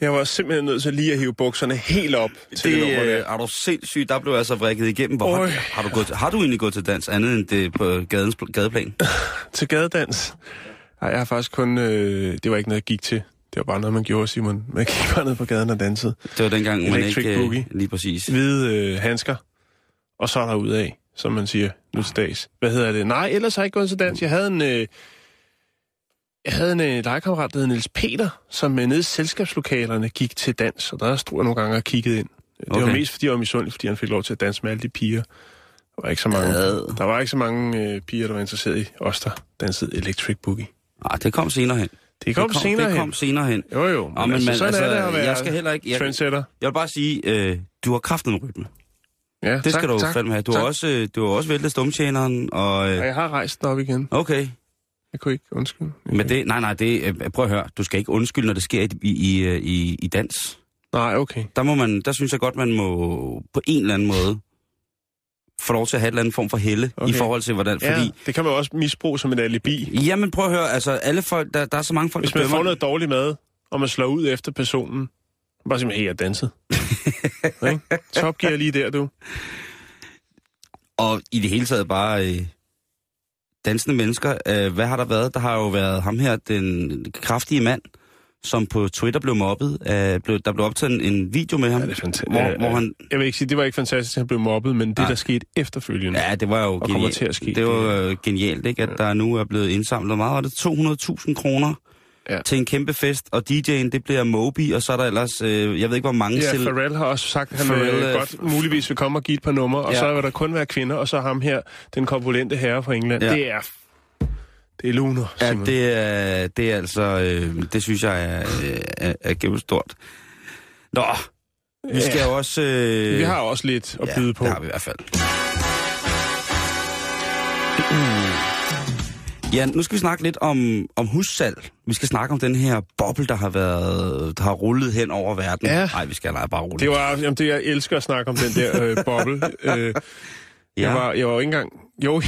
Jeg var simpelthen nødt til lige at hive bukserne helt op til det, Det øh, er du sindssygt. Der blev altså vrikket igennem. Hvor har, har, du gået har du egentlig gået til dans andet end det på gadens, gadeplan? Til gadedans. Nej, jeg har faktisk kun... Øh, det var ikke noget, jeg gik til. Det var bare noget, man gjorde, Simon. Man gik bare ned på gaden og dansede. Det var dengang, man ikke... Boogie. lige præcis. Hvide øh, handsker. Og så er der ud af, som man siger nu til dags. Hvad hedder det? Nej, ellers har jeg ikke gået til dans. Jeg havde en... Øh, jeg havde en øh, legekammerat, der hed Niels Peter, som øh, nede i selskabslokalerne gik til dans, og der stod jeg nogle gange og kiggede ind. Det okay. var mest, fordi jeg var misundelig, fordi han fik lov til at danse med alle de piger. Der var ikke så mange, Ad. der var ikke så mange øh, piger, der var interesseret i os, der dansede Electric Boogie. Ah, det kom senere hen. Det kom, det kom senere det hen. kom senere hen. Jo, jo. Men, Nå, men altså, man- sådan altså, er det at være jeg skal heller ikke- jeg- trendsetter. Jeg vil bare sige, øh, du har kraften rytme. Ja, Det skal tak, du tak, fandme have. Du har også, øh, du har også væltet stumtjeneren, og... Ja, Øh, jeg har rejst den op igen. okay. Jeg kunne ikke undskylde. Jeg Men det, nej, nej, det, øh, prøv at høre. Du skal ikke undskylde, når det sker i, i, i, i, dans. Nej, okay. Der, må man, der synes jeg godt, man må på en eller anden måde få lov til at have en eller anden form for helle okay. i forhold til, hvordan... Ja, Fordi, det kan man også misbruge som et alibi. jamen prøv at høre, altså alle folk, der, der er så mange folk, Hvis der man får dømmer- noget dårlig mad, og man slår ud efter personen, bare sige, hey, jeg. Ikke? Top gear lige der, du. Og i det hele taget bare øh, dansende mennesker. Øh, hvad har der været? Der har jo været ham her, den kraftige mand, som på Twitter blev mobbet. Øh, blev, der blev optaget en, en video med ham, Ja, det er fantastisk. hvor, hvor han... Jeg vil ikke sige, det var ikke fantastisk, at han blev mobbet, men det, Nej. der skete efterfølgende. Ja, det var jo genialt. Det var øh, genialt, ikke? At der nu er blevet indsamlet meget. Var det 200.000 kroner Ja. til en kæmpe fest, og DJ'en, det bliver Moby, og så er der ellers, øh, jeg ved ikke, hvor mange Ja, selv... Pharrell har også sagt, at han Pharrell, Pharrell, øh, godt muligvis vil komme og give et par numre, og Ja. så vil der kun være kvinder, og så ham her, den korpulente herre fra England. Ja. Det er... Det er luner, Ja, Simon. det er, det er altså, øh, det synes jeg er, øh, er, er gennemstort. Nå, vi skal Ja. også... Øh, Vi har også lidt at ja, byde på. det har vi i hvert fald. Ja, nu skal vi snakke lidt om, om hussalg. Vi skal snakke om den her boble, der har været, der har rullet hen over verden. Ja. Nej, vi skal lade bare rulle. Det var, jamen det, jeg elsker at snakke om den der øh, boble. Øh, ja. jeg, var, jeg var jo ikke engang... Jo,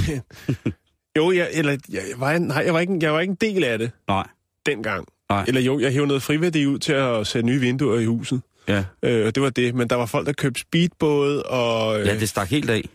jo jeg, eller, jeg, var, nej, jeg, var ikke, en- jeg var ikke en del af det Nej, dengang. Nej. Eller jo, jeg hævde noget friværdi ud til at sætte nye vinduer i huset. ja. Øh, og det var det. Men der var folk, der købte speedbåde og øh, Ja, det stak helt af.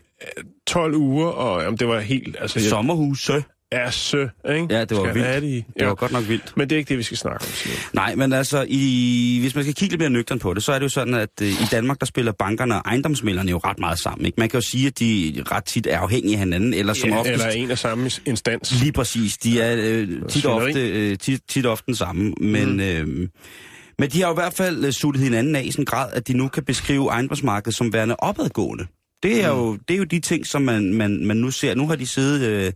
12 uger, og jamen, det var helt... Altså, jeg, Sommerhuse. Er sø, ikke? Ja, det var Skal vildt. Det Ja. var godt nok vildt. Men det er ikke det, vi skal snakke om, Simon. Nej, men altså, i, hvis man skal kigge lidt mere nøgtern på det, så er det jo sådan, at øh, i Danmark, der spiller bankerne og ejendomsmælderne jo ret meget sammen. Ikke? Man kan jo sige, at de ret tit er afhængige af hinanden, eller som Ja, oftest... eller en og samme instans. Lige præcis. De er øh, tit, ofte, øh, tit, tit ofte den samme. Men, mm. øh, men de har jo i hvert fald øh, suttet hinanden af i sådan en grad, at de nu kan beskrive ejendomsmarkedet som værende opadgående. Det er, jo, det er jo de ting, som man, man, man nu ser. Nu har de siddet, øh,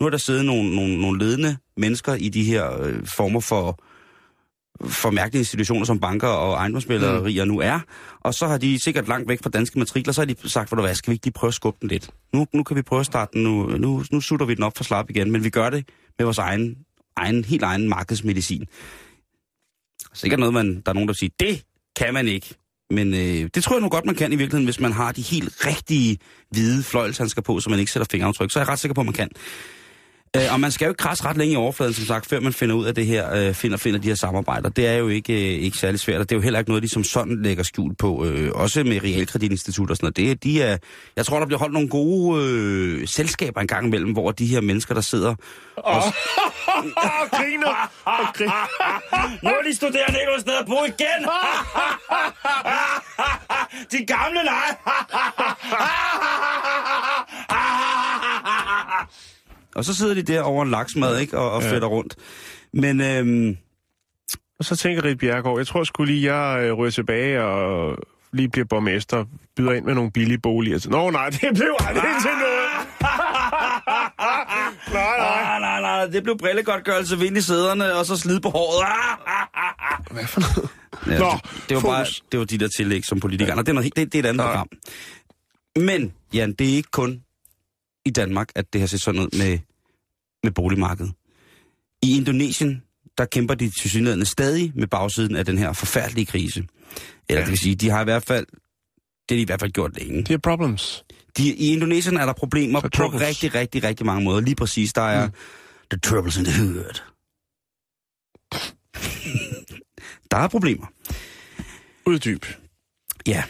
nu har der siddet nogle, nogle, nogle ledende mennesker i de her øh, former for, for mærkelige institutioner, som banker og ejendomsmælderier mm. nu er. Og så har de sikkert langt væk fra danske matrikler, så har de sagt, hvor du hvad, skal vi ikke lige prøve at skubbe den lidt? Nu, nu kan vi prøve at starte den, nu, nu, nu sutter vi den op for slap igen, men vi gør det med vores egen, egen helt egen markedsmedicin. Sikkert noget, man, der er nogen, der siger, det kan man ikke. Men øh, det tror jeg nu godt, man kan i virkeligheden, hvis man har de helt rigtige hvide fløjlshandsker på, så man ikke sætter fingeraftryk. Så er jeg ret sikker på, at man kan. Øh, og man skal jo ikke krasse ret længe i overfladen, som sagt, før man finder ud af det her, øh, finder, finder de her samarbejder. Det er jo ikke, øh, ikke særlig svært, og det er jo heller ikke noget, de som sådan lægger skjul på. Øh, også med realkreditinstitutter og sådan noget. Det, de er, jeg tror, der bliver holdt nogle gode øh, selskaber en gang imellem, hvor de her mennesker, der sidder... Og, Åh, griner. Og griner. nu er de studerende ikke noget sted at bo igen! de gamle, nej! og så sidder de der over en laksmad, ikke? Og, og Ja. fætter rundt. Men øhm, Og så tænker Rit Bjergård, jeg tror sgu lige, jeg øh, ryger tilbage og lige bliver borgmester byder ind med nogle billige boliger. Så, Nå nej, det blev aldrig til noget. nej, nej. Nej, nej, nej, det blev brillegodtgørelse, vind i sæderne, og så slid på håret. Ah, Hvad for noget? Ja, Nå, det, det, var bare, det var de der tillæg som politikere. Ja. Det, er noget, helt- det, det er et andet Nej. program. Men, Jan, det er ikke kun i Danmark, at det har set sådan ud med, med boligmarkedet. I Indonesien, der kæmper de tilsyneladende stadig med bagsiden af den her forfærdelige krise. Eller ja. Det vil sige, de har i hvert fald, det har de i hvert fald gjort længe. De har problems. De, I Indonesien er der problemer Så på troubles. rigtig, rigtig, rigtig mange måder. Lige præcis, der er mm. the troubles in the hood. der er problemer. Uddyb. Ja.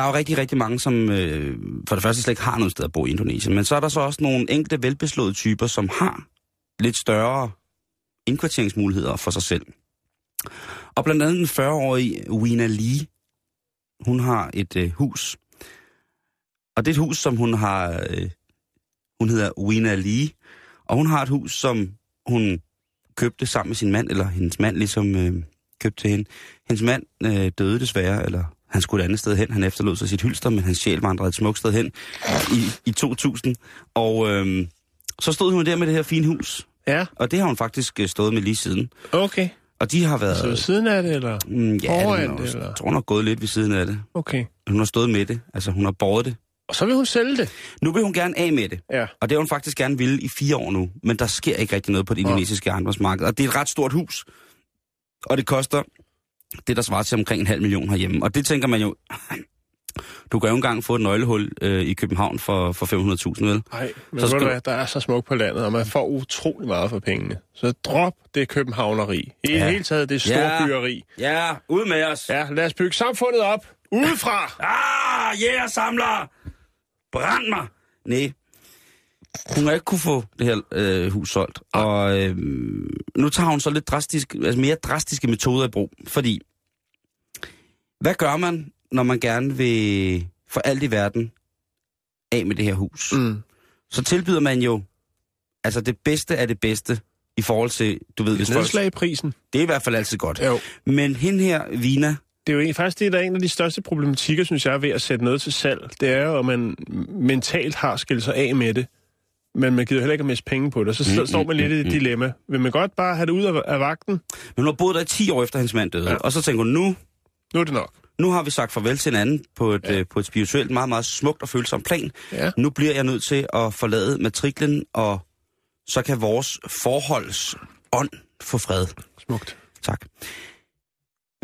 Der er jo rigtig, rigtig mange, som øh, for det første slet ikke har noget sted at bo i Indonesien. Men så er der så også nogle enkelte velbeslåede typer, som har lidt større indkvarteringsmuligheder for sig selv. Og blandt andet den 40-årige Wina Lee, hun har et øh, hus. Og det er et hus, som hun har... Øh, hun hedder Wina Lee. Og hun har et hus, som hun købte sammen med sin mand, eller hendes mand ligesom øh, købte til hende. Hendes mand øh, døde desværre, eller han skulle et andet sted hen. Han efterlod sig sit hylster, men hans sjæl vandrede et smukt sted hen i, i 2000. Og øh, så stod hun der med det her fine hus. Ja, Og det har hun faktisk øh, stået med lige siden. okay. Og de har været... Så ved siden af det, eller? Mm, ja, foran det, også, eller? jeg tror, hun har gået lidt ved siden af det. Okay. Hun har stået med det. Altså, hun har båret det. Og så vil hun sælge det. Nu vil hun gerne af med det. Ja. Og det har hun faktisk gerne ville i fire år nu. Men der sker ikke rigtig noget på det indonesiske ejendomsmarked. Og det er et ret stort hus. Og det koster det, der svarer til omkring en halv million herhjemme. Og det tænker man jo... Du kan jo engang få et nøglehul øh, i København for, for 500.000, vel? Nej, men Så skal hvad, der er så smukt på landet, og man får utrolig meget for pengene. Så drop det københavneri. I Ja. ja. hele taget det Ja. store byggeri. Ja, ud med os! Ja, lad os bygge samfundet op. Udefra. Ah, yeah, samler! Brænd mig! Nej. Hun har ikke kunne få det her øh, hus solgt. Og øh, nu tager hun så lidt drastisk, altså mere drastiske metoder i brug. Fordi, hvad gør man, når man gerne vil for alt i verden af med det her hus? Mm. Så tilbyder man jo altså det bedste af det bedste i forhold til, du ved, folk... Nedslag i prisen. Det er i hvert fald altid godt. Jo. Men hende her, Vina, Det er jo egentlig faktisk det, der er en af de største problematikker, synes jeg, ved at sætte noget til salg. Det er jo, at man mentalt har skilt sig af med det. Men man gider heller ikke at miste penge på det. Så Mm, mm, står man lidt i et dilemma. Vil man godt bare have det ud af, af vagten? men hun har boet der i 10 år efter hendes mand døde. Ja. Og så tænker hun, nu Nu er det nok. nu har vi sagt farvel til hinanden på et, ja. øh, på et spirituelt, meget, meget smukt og følsomt plan. Ja. Nu bliver jeg nødt til at forlade matriklen, og så kan vores forholds ånd få fred. Smukt. Tak.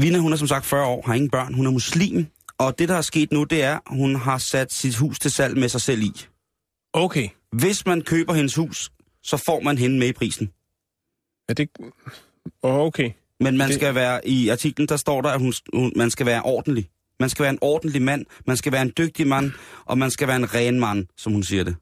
Vina, hun er som sagt 40 år, har ingen børn, hun er muslim, og det, der er sket nu, det er, hun har sat sit hus til salg med sig selv i. Okay. Hvis man køber hendes hus, så får man hende med i prisen. Er det... Okay. Men man Det- skal være, i artiklen der står der, at hun, hun, man skal være ordentlig. Man skal være en ordentlig mand, man skal være en dygtig mand, og man skal være en ren mand, som hun siger det.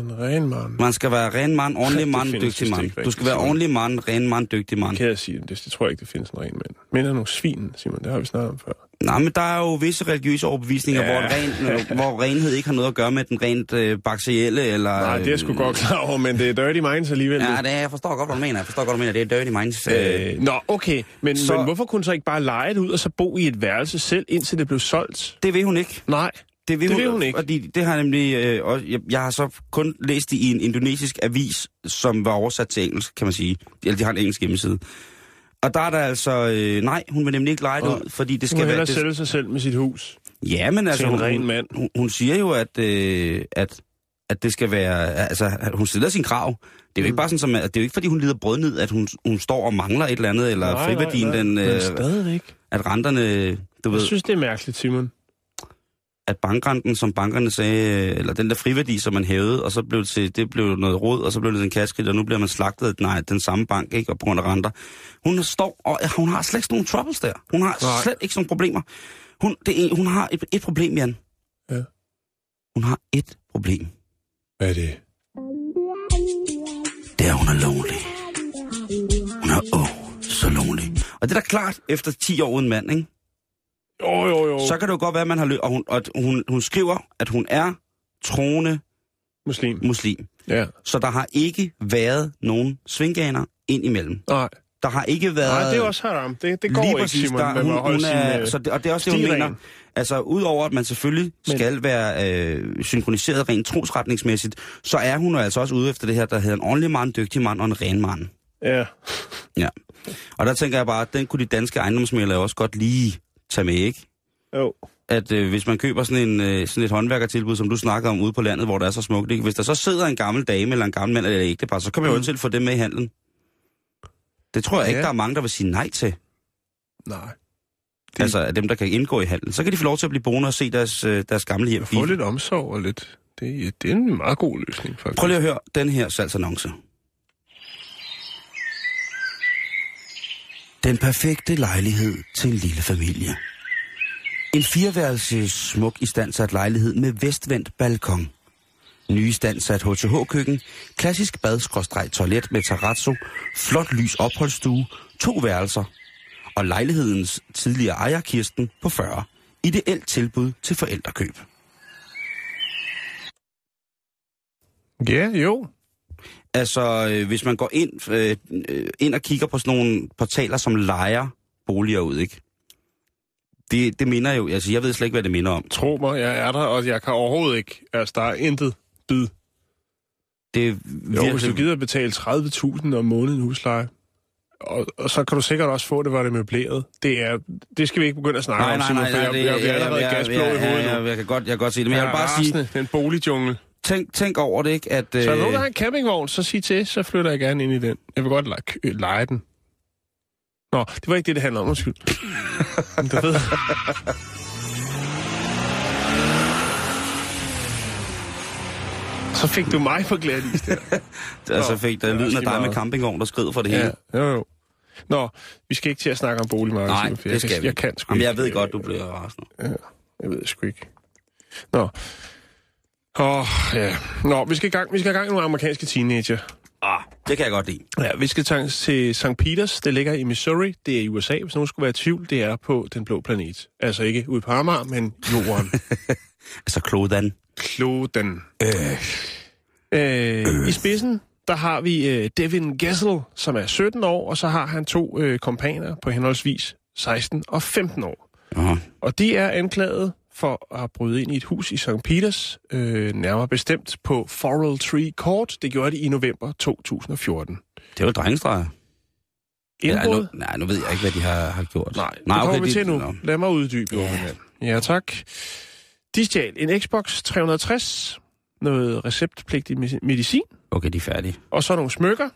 En ren mand. Man skal være ren mand, ordentlig Det mand, dygtig mand. Du skal være ordentlig mand, ren mand, dygtig mand. Kan jeg sige det? Det tror jeg ikke, det findes en ren mand. Men er nogle svin, Simon. Det har vi snakket om før. Nej, men der er jo visse religiøse overbevisninger, ja. Hvor, ren, øh, hvor renhed ikke har noget at gøre med den rent øh, bakterielle, eller... Nej, det er sgu godt klar over, men det er dirty minds alligevel. Ja, det er, jeg forstår godt, hvad du mener. Jeg forstår godt, hvad du mener. Det er dirty minds. Øh, Øh, nå, okay. Men, så... men hvorfor kunne hun så ikke bare lege det ud, og så bo i et værelse selv, indtil det blev solgt? det vil hun ikke. Nej. Det vil, Det hun, vil hun ikke. Fordi det har jeg nemlig... Øh, også, jeg, jeg har så kun læst det i en indonesisk avis, som var oversat til engelsk, kan man sige. Eller de har en engelsk hjemmeside. Og der er der altså... Øh, nej, hun vil nemlig ikke lege det ud, fordi det Hun skal vil være... Det, sælge sig selv med sit hus. ja, men altså... en hun, ren mand. Hun, hun siger jo, at, øh, at, at det skal være... Altså, hun stiller sin krav. Det er jo ikke Mm. bare sådan, som, at det er jo ikke, fordi hun lider brødnid, at hun, hun står og mangler et eller andet, eller Nej, friværdien, nej, nej. den, Men øh, stadigvæk. at renterne... Du ved, Jeg synes, det er mærkeligt, Simon. At bankrenten, som bankerne sagde, eller den der friværdi, som man hævede, og så blev det, til, det blev noget råd, og så blev det en kaskrit, og nu bliver man slagtet nej, den samme bank, ikke, og på grund af renter. Hun står, og hun har slet ikke nogle troubles der. Hun har Nej. slet ikke sådan nogle problemer. Hun, det hun har et, et problem, Jan. Ja. Hun har et problem. Hvad er det? Det er, hun er lonely. Hun er åh, oh, så lonely. Og det er da klart, efter 10 år uden mand, ikke? Jo, jo, jo. så kan det jo godt være, at man har lø- og hun, og hun, hun skriver, at hun er troende Muslim. muslim. Ja. Så der har ikke været nogen svingganer ind imellem. Nej. Der har ikke været... Nej, det er også haram. Det, det går Lige ikke, Simon, der, hun, hun er, øh, så det, og det er også det, hun mener. Altså, udover at man selvfølgelig Men- skal være øh, synkroniseret rent trosretningsmæssigt, så er hun altså også ude efter det her, der hedder en ordentlig mand, dygtig mand og en ren mand. Ja. Ja. Og der tænker jeg bare, at den kunne de danske ejendomsmælere også godt lige tage med, ikke? Jo. At øh, hvis man køber sådan, en, øh, sådan et håndværkertilbud, som du snakker om ude på landet, hvor det er så smukt, ikke? hvis der så sidder en gammel dame eller en gammel mand eller et ægtepar, så jo Mm. mm. til få dem med i handlen. Det tror jeg ikke, Ja. der er mange, der vil sige nej til. Nej. Det... Altså af dem, der kan indgå i handlen. Så kan de få lov til at blive boende og se deres, øh, deres gamle hjem. Få lidt omsorg og lidt... Det, det er en meget god løsning, faktisk. Prøv lige at høre den her salgsannonce. Den perfekte lejlighed til en lille familie. En fireværelses smuk istandsat lejlighed med vestvendt balkon. Nyistandsat HTH-køkken, klassisk bad toilet med terrazzo, flot lys opholdsstue, to værelser og lejlighedens tidligere ejer Kirsten på 40. Ideelt tilbud til forældrekøb. Ja, jo. Altså, øh, hvis man går ind, øh, øh, ind og kigger på sådan nogle portaler, som lejer boliger ud, ikke? Det, det minder jo, altså jeg ved slet ikke, hvad det minder om. Tro mig, jeg er der, og jeg kan overhovedet ikke... Altså, der er intet bid. Det er Jo, hvis du virkelig, gider betale 30.000 om måneden husleje, og, og så kan du sikkert også få det, hvor det er møbleret. Det, er, det skal vi ikke begynde at snakke nej, om, nej, nej, for nej, jeg, det, jeg, jeg, jeg er jeg, jeg, hovedet jeg, nu. jeg, jeg, kan godt, jeg kan godt sige det, men jeg vil bare sige, Det er en boligjungle. Tænk, tænk over det, ikke? At, Så er der øh, nogen, der har en campingvogn, så sig til, så flytter jeg gerne ind i den. Jeg vil godt lege, lege den. Nå, det var ikke det, det handler om. Undskyld. Du ved... Så fik du mig på glatis der. altså Nå, fik der det er lyden af dig med campingvogn, der skrid for det hele. Ja, jo, jo. Nå, vi skal ikke til at snakke om boligmarkedet. Nej, for det skal jeg, vi Jeg kan sgu Jamen, ikke. jeg ved godt, du bliver rasende. Jeg ved det sgu ikke. Nå. Åh, ja. Nå, vi skal, i gang, vi skal i gang med nogle amerikanske teenager. Ah, det kan jeg godt lide. Ja, vi skal tage til St. Peters. Det ligger i Missouri. Det er i USA, hvis nogen skulle være i tvivl. Det er på den blå planet. Altså ikke ude på Amager, men jorden. Altså, kloden. Kloden. Øh. Øh, I spidsen, der har vi øh, Devin Gessel, som er 17 år, og så har han to øh, kompaner på henholdsvis 16 og 15 år. Aha. Og de er anklaget for at have brydet ind i et hus i St. Peters, øh, nærmere bestemt på Floral Tree Court. Det gjorde de i november 2014. Det jo drengestreger. Ja, Indbrud? nu, nej, nu ved jeg ikke, hvad de har, har gjort. Nej, det kommer okay, vi de- til nu. nå. Lad mig uddybe, ja. mand. Ja, tak. De stjal en Xbox 360, noget receptpligtig me- medicin, Okay, de er færdige. og så nogle smykker.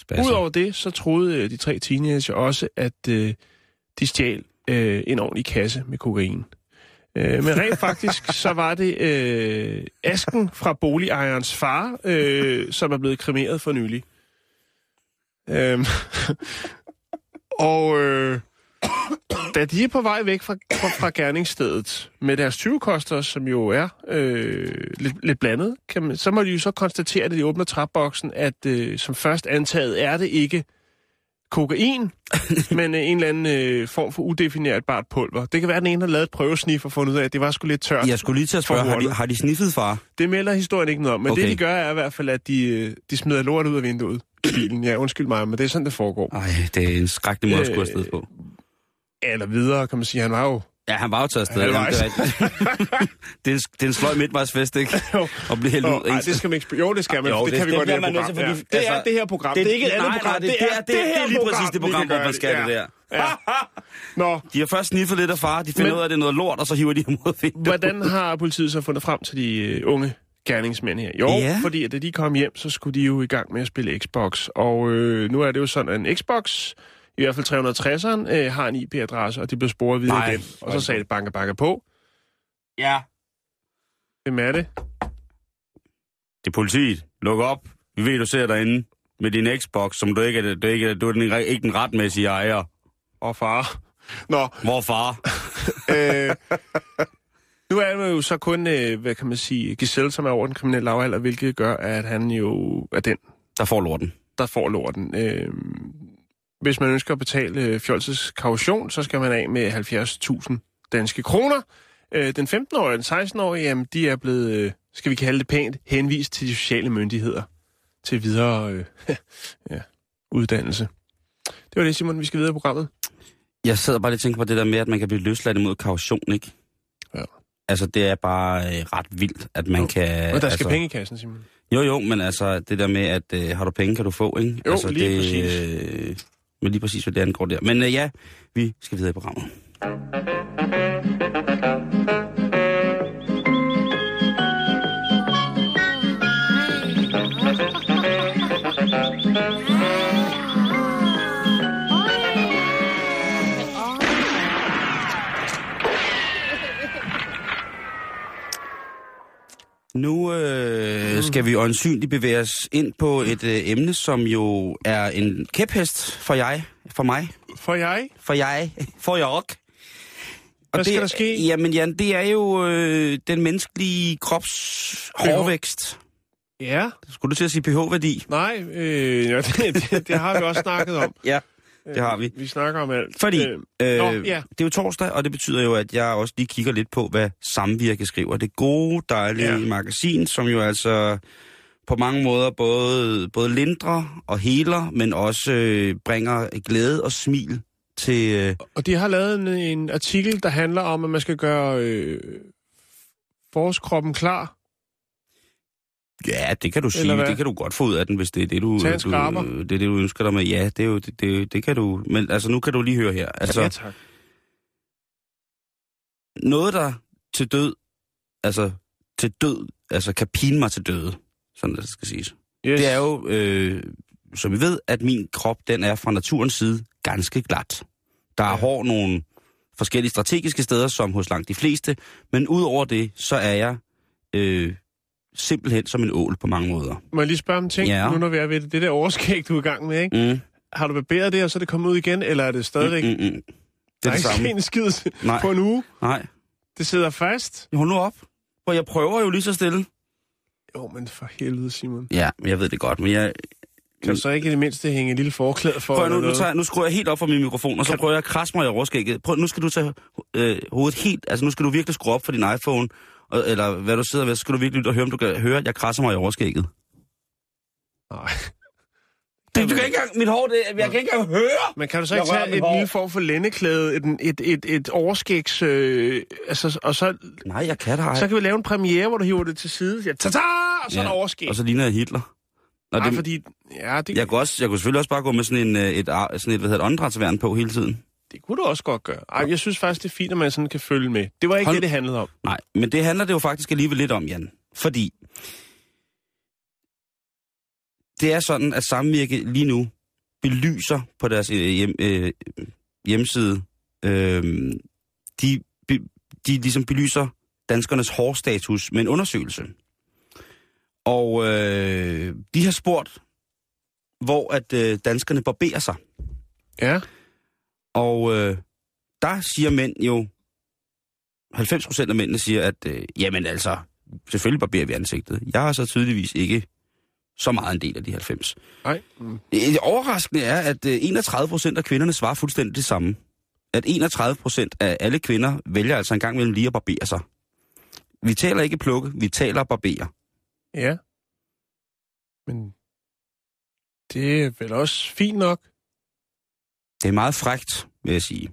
Spasser. Udover det, så troede øh, de tre teenager også, at øh, de stjal øh, en ordentlig kasse med kokain. Øh, men rent faktisk, så var det øh, asken fra boligejerens far, øh, som er blevet kremeret for nylig. Øhm, og øh, da de er på vej væk fra, fra, fra gerningsstedet med deres 20-koster, som jo er øh, lidt, lidt blandet, kan man, så må de jo så konstatere, at de åbner trapboksen, at øh, som først antaget er det ikke kokain, men øh, en eller anden øh, form for udefinerbart pulver. Det kan være, at den ene har lavet et prøvesnif og fundet ud af, at det var sgu lidt tørt. Jeg skulle lige til at spørge, har de, har de sniffet far? Det melder historien ikke noget om, men okay. Det de gør er i hvert fald, at de, øh, de smider lort ud af vinduet i bilen. Ja, undskyld mig, men det er sådan, det foregår. Ej, det er en skrækkelig måde at skulle Øh, på. Eller videre, kan man sige. Han var jo... Ja, han var jo taget afsted. Jamen, det, det, er en, det er en sløj midtvejsfest, ikke? Jo. Og blive hældt Nå, ud. nej, det skal man ikke... Jo, det skal man, Jo, det, det- kan vi det godt i bliver det program. til, Ja. fordi- Det er altså, det her program. det- Det, er ikke et andet nej, program. nej, det- det er- det- det er lige præcis det vi program, hvor man skal det der. Ja. Nå, De har først sniffet lidt af far, de finder Men- ud af, at det er noget lort, og så hiver de ham ud af hvordan har politiet så fundet frem til de øh, unge gerningsmænd her? Jo, Ja. fordi at da de kom hjem, så skulle de jo i gang med at spille Xbox. Og øh, nu er det jo sådan, at en Xbox, i hvert fald 360'eren, øh, har en IP-adresse, og de blev sporet videre Nej, igen. Og så sagde det banke, banke på. Ja. Hvem er det? Det er politiet. Luk op. Vi ved, du ser derinde med din Xbox, som du ikke er, du ikke er, du er den, ikke den retmæssige ejer. Og far. Nå, Hvor far? øh, nu er det jo så kun, øh, hvad kan man sige, Giselle, som er over den kriminelle lavalder, hvilket gør, at han jo er den, Der får lorten. der får lorten. Øh, hvis man ønsker at betale øh, fjolses kaution, så skal man af med 70.000 danske kroner. Øh, den 15-årige og den 16-årige, jamen, de er blevet, øh, skal vi kalde det pænt, henvist til de sociale myndigheder til videre øh, ja, uddannelse. Det var det, Simon. Vi skal videre i programmet. Jeg sidder bare lige og tænker på det der med, at man kan blive løsladt imod kaution, ikke? Ja. Altså, det er bare øh, ret vildt, at man Jo. kan... Og der skal altså, penge i kassen, Simon. Jo, jo, men altså, det der med, at øh, har du penge, kan du få, ikke? Jo, altså, lige det, præcis. Øh, men lige præcis, hvad det angår der. Men øh, ja, vi skal videre i programmet. Nu øh, skal vi øjensynligt bevæge os ind på et øh, emne, som jo er en kæphest for jeg, for mig, For jeg? for jeg, for jeg. Og Hvad skal det, der ske? Jamen Jan, det er jo øh, den menneskelige krops hårvækst. Ja. Skulle du til at sige pH-værdi? Nej, øh, ja, det, det, det har vi også snakket om. Ja, det har vi. Vi snakker om alt. Fordi Øh, øh, nå, øh, ja. det er jo torsdag, og det betyder jo, at jeg også lige kigger lidt på, hvad Samvirke skriver. Det gode, dejlige ja. magasin, som jo altså på mange måder både, både lindrer og heler, men også øh, bringer glæde og smil til... Øh, Og de har lavet en, en artikel, der handler om, at man skal gøre øh, forårskroppen klar. Ja, det kan du sige. Det kan du godt få ud af den, hvis det er det, du, du, det, er det, du ønsker dig med. Ja, det, er jo, det, det, det kan du... Men altså, nu kan du lige høre her. Altså, ja, tak. noget, der til død, altså til død, altså kan pine mig til døde, sådan det skal siges. Yes. Det er jo, øh, som vi ved, at min krop, den er fra naturens side ganske glat. Der er ja. hår nogle forskellige strategiske steder, som hos langt de fleste, men udover det, så er jeg øh, simpelthen som en ål på mange måder. Må jeg lige spørge om en ting? Ja. Nu når vi er ved det, det der overskæg, du er i gang med, ikke? Mm, Har du barberet det, og så er det kommet ud igen, eller er det stadigvæk... mm, mm, mm. der Det er er det ikke samme. sket en skid Nej. på en uge. Nej, Det sidder fast. hold nu op. For jeg prøver jo lige så stille. Jo, men for helvede, Simon. Ja, jeg ved det godt, men jeg... Kan du så ikke i det mindste hænge et lille forklæde for? Prøv nu, nu, tager, nu skruer jeg helt op for min mikrofon, og så Kan- prøver jeg at krasse mig i overskægget. Prøv, nu skal du tage øh, hovedet helt... Altså, nu skal du virkelig skrue op for din iPhone, og, eller hvad du sidder ved, så skal du virkelig ud og høre, om du kan høre, at jeg krasser mig i overskægget. Nej. Det, du kan ikke engang... Mit hår, det, jeg kan ikke engang høre! Men kan du så ikke tage et lille form for lændeklæde, et, et, et, et overskægs... Øh, altså, og så, Nej, jeg kan da ej. så kan vi lave en premiere, hvor du hiver det til side. Ja, ta-ta! Og så er der overskæg. Og så ligner jeg Hitler. Nå, Nej, det, fordi... Ja, det, jeg, kunne også, jeg kunne selvfølgelig også bare gå med sådan, en, øh, et, sådan et, hvad hedder det, åndedrætsværn på hele tiden. Det kunne du også godt gøre. Ej, jeg synes faktisk, det er fint, at man sådan kan følge med. Det var ikke Hold- det, det handlede om. Nej, men det handler det jo faktisk alligevel lidt om, Jan. Fordi det er sådan, at Samvirke lige nu belyser på deres øh, hjem, øh, hjemmeside, øh, de, de ligesom belyser danskernes hårstatus med en undersøgelse. Og øh, de har spurgt, hvor at øh, danskerne barberer sig. Ja. Og øh, der siger mænd jo, 90 procent af mændene siger, at øh, jamen altså, selvfølgelig barberer vi ansigtet. Jeg har så tydeligvis ikke så meget en del af de 90. Nej. Mm. Det overraskende er, at øh, 31 procent af kvinderne svarer fuldstændig det samme. At 31 procent af alle kvinder vælger altså en gang mellem lige at barbere sig. Vi taler ikke plukke, vi taler barbere. Ja. Men det er vel også fint nok. Det er meget frægt, vil jeg sige.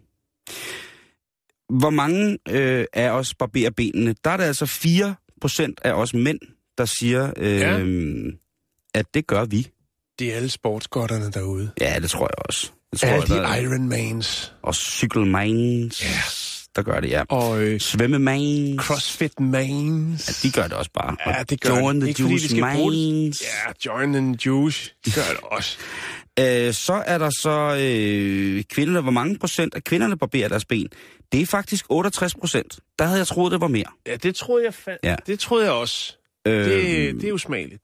Hvor mange øh, af os barberer benene? Der er det altså 4 procent af os mænd, der siger, øh, Ja. at det gør vi. Det er alle sportsgotterne derude. Ja, det tror jeg også. Det tror Alle jeg, de der er- Ironmans. Og cykelmans, Ja. der gør det, ja. Og øh, Svømmemans, CrossFit Mans. ja, de gør det også bare. Ja, det gør Join de. the Ikke fordi de Juice skal bruge det. Mans. Ja, join and juice. De gør det også. Øh, så er der så øh, kvinderne. Hvor mange procent af kvinderne barberer deres ben? Det er faktisk 68 procent. Der havde jeg troet, det var mere. Ja, det troede jeg fandt. Ja. Det troede jeg også. Øh, Det, det er jo smageligt.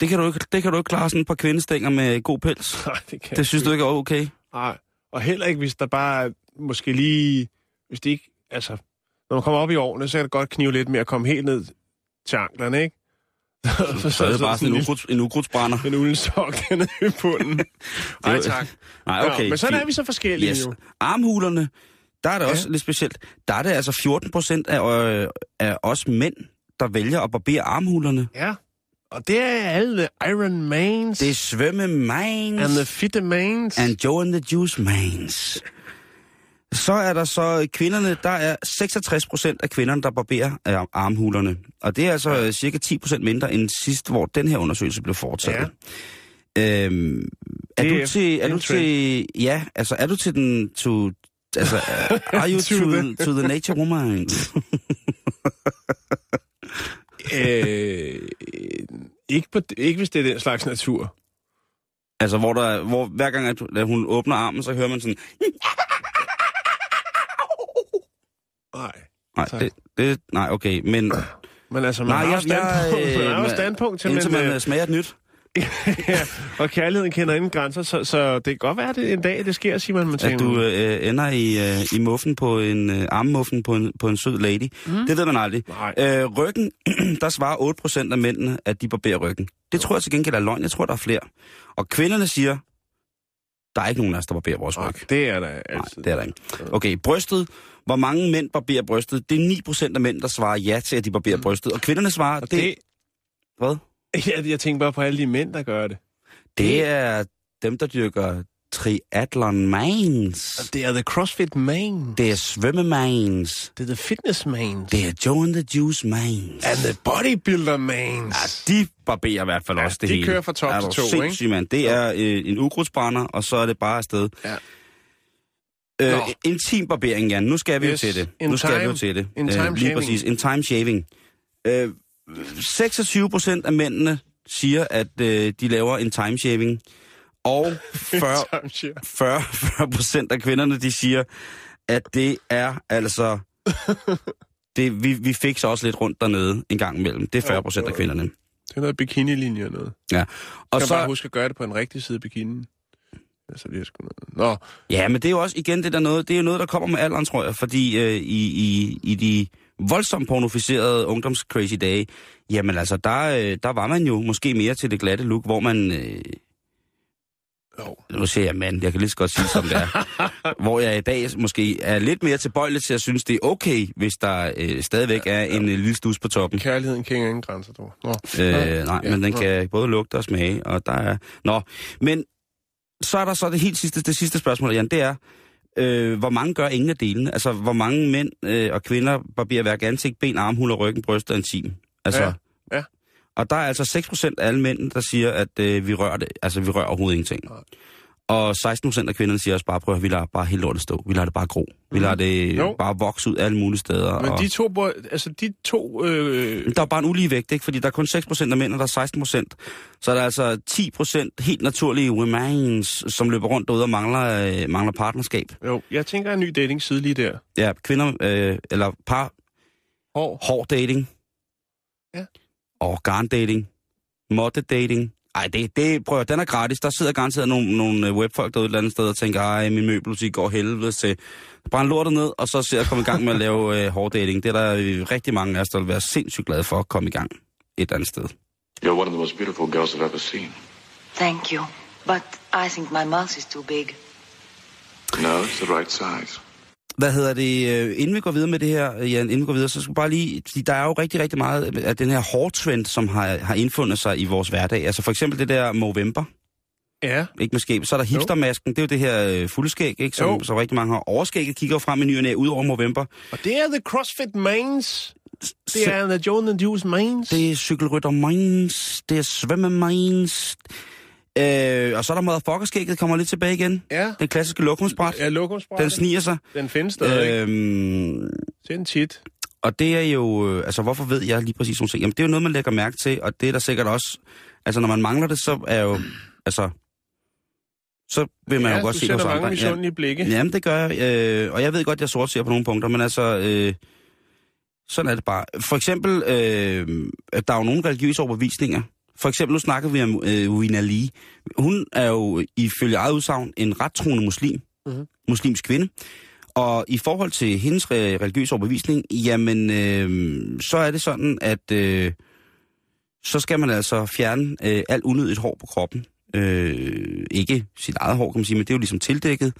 det, kan du ikke, det kan du ikke klare sådan et par kvindestænger med god pels. Nej, det kan Det synes du ikke er okay? Nej. Og heller ikke, hvis der bare er måske lige... Hvis det ikke... Altså, når man kommer op i årene, så kan det godt knive lidt med at komme helt ned til anklerne, ikke? så, er det bare sådan en, ukruds, en ukrudtsbrænder. en uldensok dernede i bunden. Nej, tak. Nej, okay. Nå, men sådan er vi så forskellige Yes. jo. Armhulerne, der er det Ja. også lidt specielt. Der er det altså 14 procent af, øh, af os mænd, der vælger at barbere armhulerne. Ja. Og det er alle Iron Mans. Det er svømmemans. And the fitte mans. And Joe and the Juice Mans. Så er der så kvinderne, der er 66 procent af kvinderne, der barberer øh, armhulerne. Og det er altså ja. cirka 10 procent mindre end sidst, hvor den her undersøgelse blev foretaget. Ja. Øhm, er Det du til, er du til, ja, altså er du til den, to, altså, are you To to, the- nature woman? øh, ikke, på, ikke hvis det er den slags natur. altså, hvor, der, hvor hver gang, at hun åbner armen, så hører man sådan, Nej. nej, Tak. det, det, nej, okay, men Men altså, man Nej, har jo standpunkt, jeg, øh, man har man- standpunkt til, indtil man øh, øh, smager nyt. ja, og kærligheden kender ingen grænser, så, så det kan godt være, at det en dag, det sker, Simon. Man At tænker, du øh, ender i, øh, i muffen på en øh, armmuffen på en, på en sød lady. Mm. Det ved man aldrig. Nej. Øh, ryggen, der svarer 8% af mændene, at de barberer ryggen. Det tror jeg til gengæld er løgn. Jeg tror, der er flere. Og kvinderne siger, der er ikke nogen af os, der barberer vores ryg. Nej, det er der Nej, altid. det er der ikke. Okay, brystet. Hvor mange mænd barberer brystet? Det er 9% af mænd, der svarer ja til, at de barberer brystet. Og kvinderne svarer, Og det, det, hvad? jeg, jeg tænker bare på alle de mænd, der gør det. det er dem, der dyrker triathlon mans. Det er the CrossFit man. Det er svømmemans. Det er the fitness man. Det er Joe and the Juice mans. And the bodybuilder man. De barberer i hvert fald Ja, også det de hele. kører fra top til to, ikke? mand. Det er øh, en ukrudtsbrænder, og så er det bare afsted. Ja. Øh, Nå. intim barbering, Jan. Nu skal vi Yes. jo til det. Nu skal vi jo til det. in Øh, time lige shaving. præcis. En time shaving. Øh, 26 procent af mændene siger, at øh, de laver en time shaving. Og 40, 40, 40 procent af kvinderne, de siger, at det er altså... Det, vi, vi fik så også lidt rundt dernede en gang imellem. Det er 40 procent af kvinderne. Det er noget bikini-linje og noget. Ja. Og så... så, bare huske at gøre det på en rigtig side af bikinien. Altså, det er sgu noget. Nå, ja, men det er jo også igen det der noget, det er jo noget, der kommer med alderen, tror jeg. Fordi øh, i, i, i de voldsomt pornoficerede ungdoms-crazy dage, jamen altså, der, øh, der var man jo måske mere til det glatte look, hvor man... Øh, jo. nu siger jeg mand, jeg kan lige så godt sige som det er. hvor jeg i dag måske er lidt mere tilbøjelig til at synes, det er okay, hvis der øh, stadigvæk er en øh, lille stus på toppen. Kærligheden kender ingen grænser, du. Nå. Øh, nej, Ja, men den nå. kan både lugte og smage, og der er... Nå, men så er der så det helt sidste, det sidste spørgsmål, Jan, det er, øh, hvor mange gør ingen af delene? Altså, hvor mange mænd øh, og kvinder barberer hver ansigt, ben, armhuler, ryggen, bryst og intim? Altså, Ja, ja. Og der er altså 6% af alle mænd, der siger, at øh, vi rører det. Altså, vi rører overhovedet ingenting. Og 16% af kvinderne siger også bare, prøv at vi lader bare helt lortet stå. Vi lader det bare gro. Vi lader det Mhm. Jo. bare vokse ud alle mulige steder. Men og... de to, altså de to, øh, Der er bare en ulige vægt, ikke? Fordi der er kun 6% af mænd, og der er 16%. Så er der altså 10% helt naturlige remains, som løber rundt derude og mangler, øh, mangler partnerskab. jo, jeg tænker en ny dating-side lige der. Ja, kvinder, øh, eller par, Hår. hård dating. Ja. Organ dating. Måtte dating. Ej, det, det, prøv at, den er gratis. Der sidder garanteret nogle, nogle øh, webfolk derude et eller andet sted og tænker, ej, min møbelbutik går helvede til. Brænd lortet ned, og så se at komme i gang med at lave øh, hård dating. Det er der øh, rigtig mange af os, der vil være sindssygt glade for at komme i gang et eller andet sted. You're one of the most beautiful girls I've ever seen. Thank you. But I think my mouth is too big. No, it's the right size. Hvad hedder det, øh, inden vi går videre med det her, øh, Jan, inden vi går videre, så skal vi bare lige, fordi der er jo rigtig, rigtig meget af den her hårdtrend, som har, har indfundet sig i vores hverdag. Altså for eksempel det der Movember, Ja, ikke skæg. Så er der hipstermasken, det er jo det her øh, fuldskæg, ikke, som, Jo. som rigtig mange har. Overskægget kigger frem i ny og næ, ud over Movember. og det er the CrossFit Mains. Det er the the Juice Mains. Det er cykelrytter minds, det er svømme minds. Øh, og så er der motherfuckerskægget, kommer lidt tilbage igen. Ja, Den klassiske lokumsbræt, ja lokumsbræt. den sniger sig. Den findes stadig. Øh... Øh, Sind tit. Og det er jo, øh, altså hvorfor ved jeg lige præcis nogle ting? Jamen det er jo noget, man lægger mærke til, og det er der sikkert også, altså når man mangler det, så er jo, altså, så vil man ja, jo godt se det hos mange andre. Ja, misundelige blikke. jamen det gør jeg, øh, og jeg ved godt, jeg sort ser på nogle punkter, men altså, øh, sådan er det bare. For eksempel, øh, der er jo nogle religiøse overbevisninger. For eksempel, nu snakker vi om øh, Wina Lee. Hun er jo ifølge eget udsagn en ret troende muslim, Mhm. muslimsk kvinde. Og i forhold til hendes re- religiøse overbevisning, jamen, øh, så er det sådan, at øh, så skal man altså fjerne øh, alt unødigt hår på kroppen. Øh, ikke sit eget hår, kan man sige, men det er jo ligesom tildækket.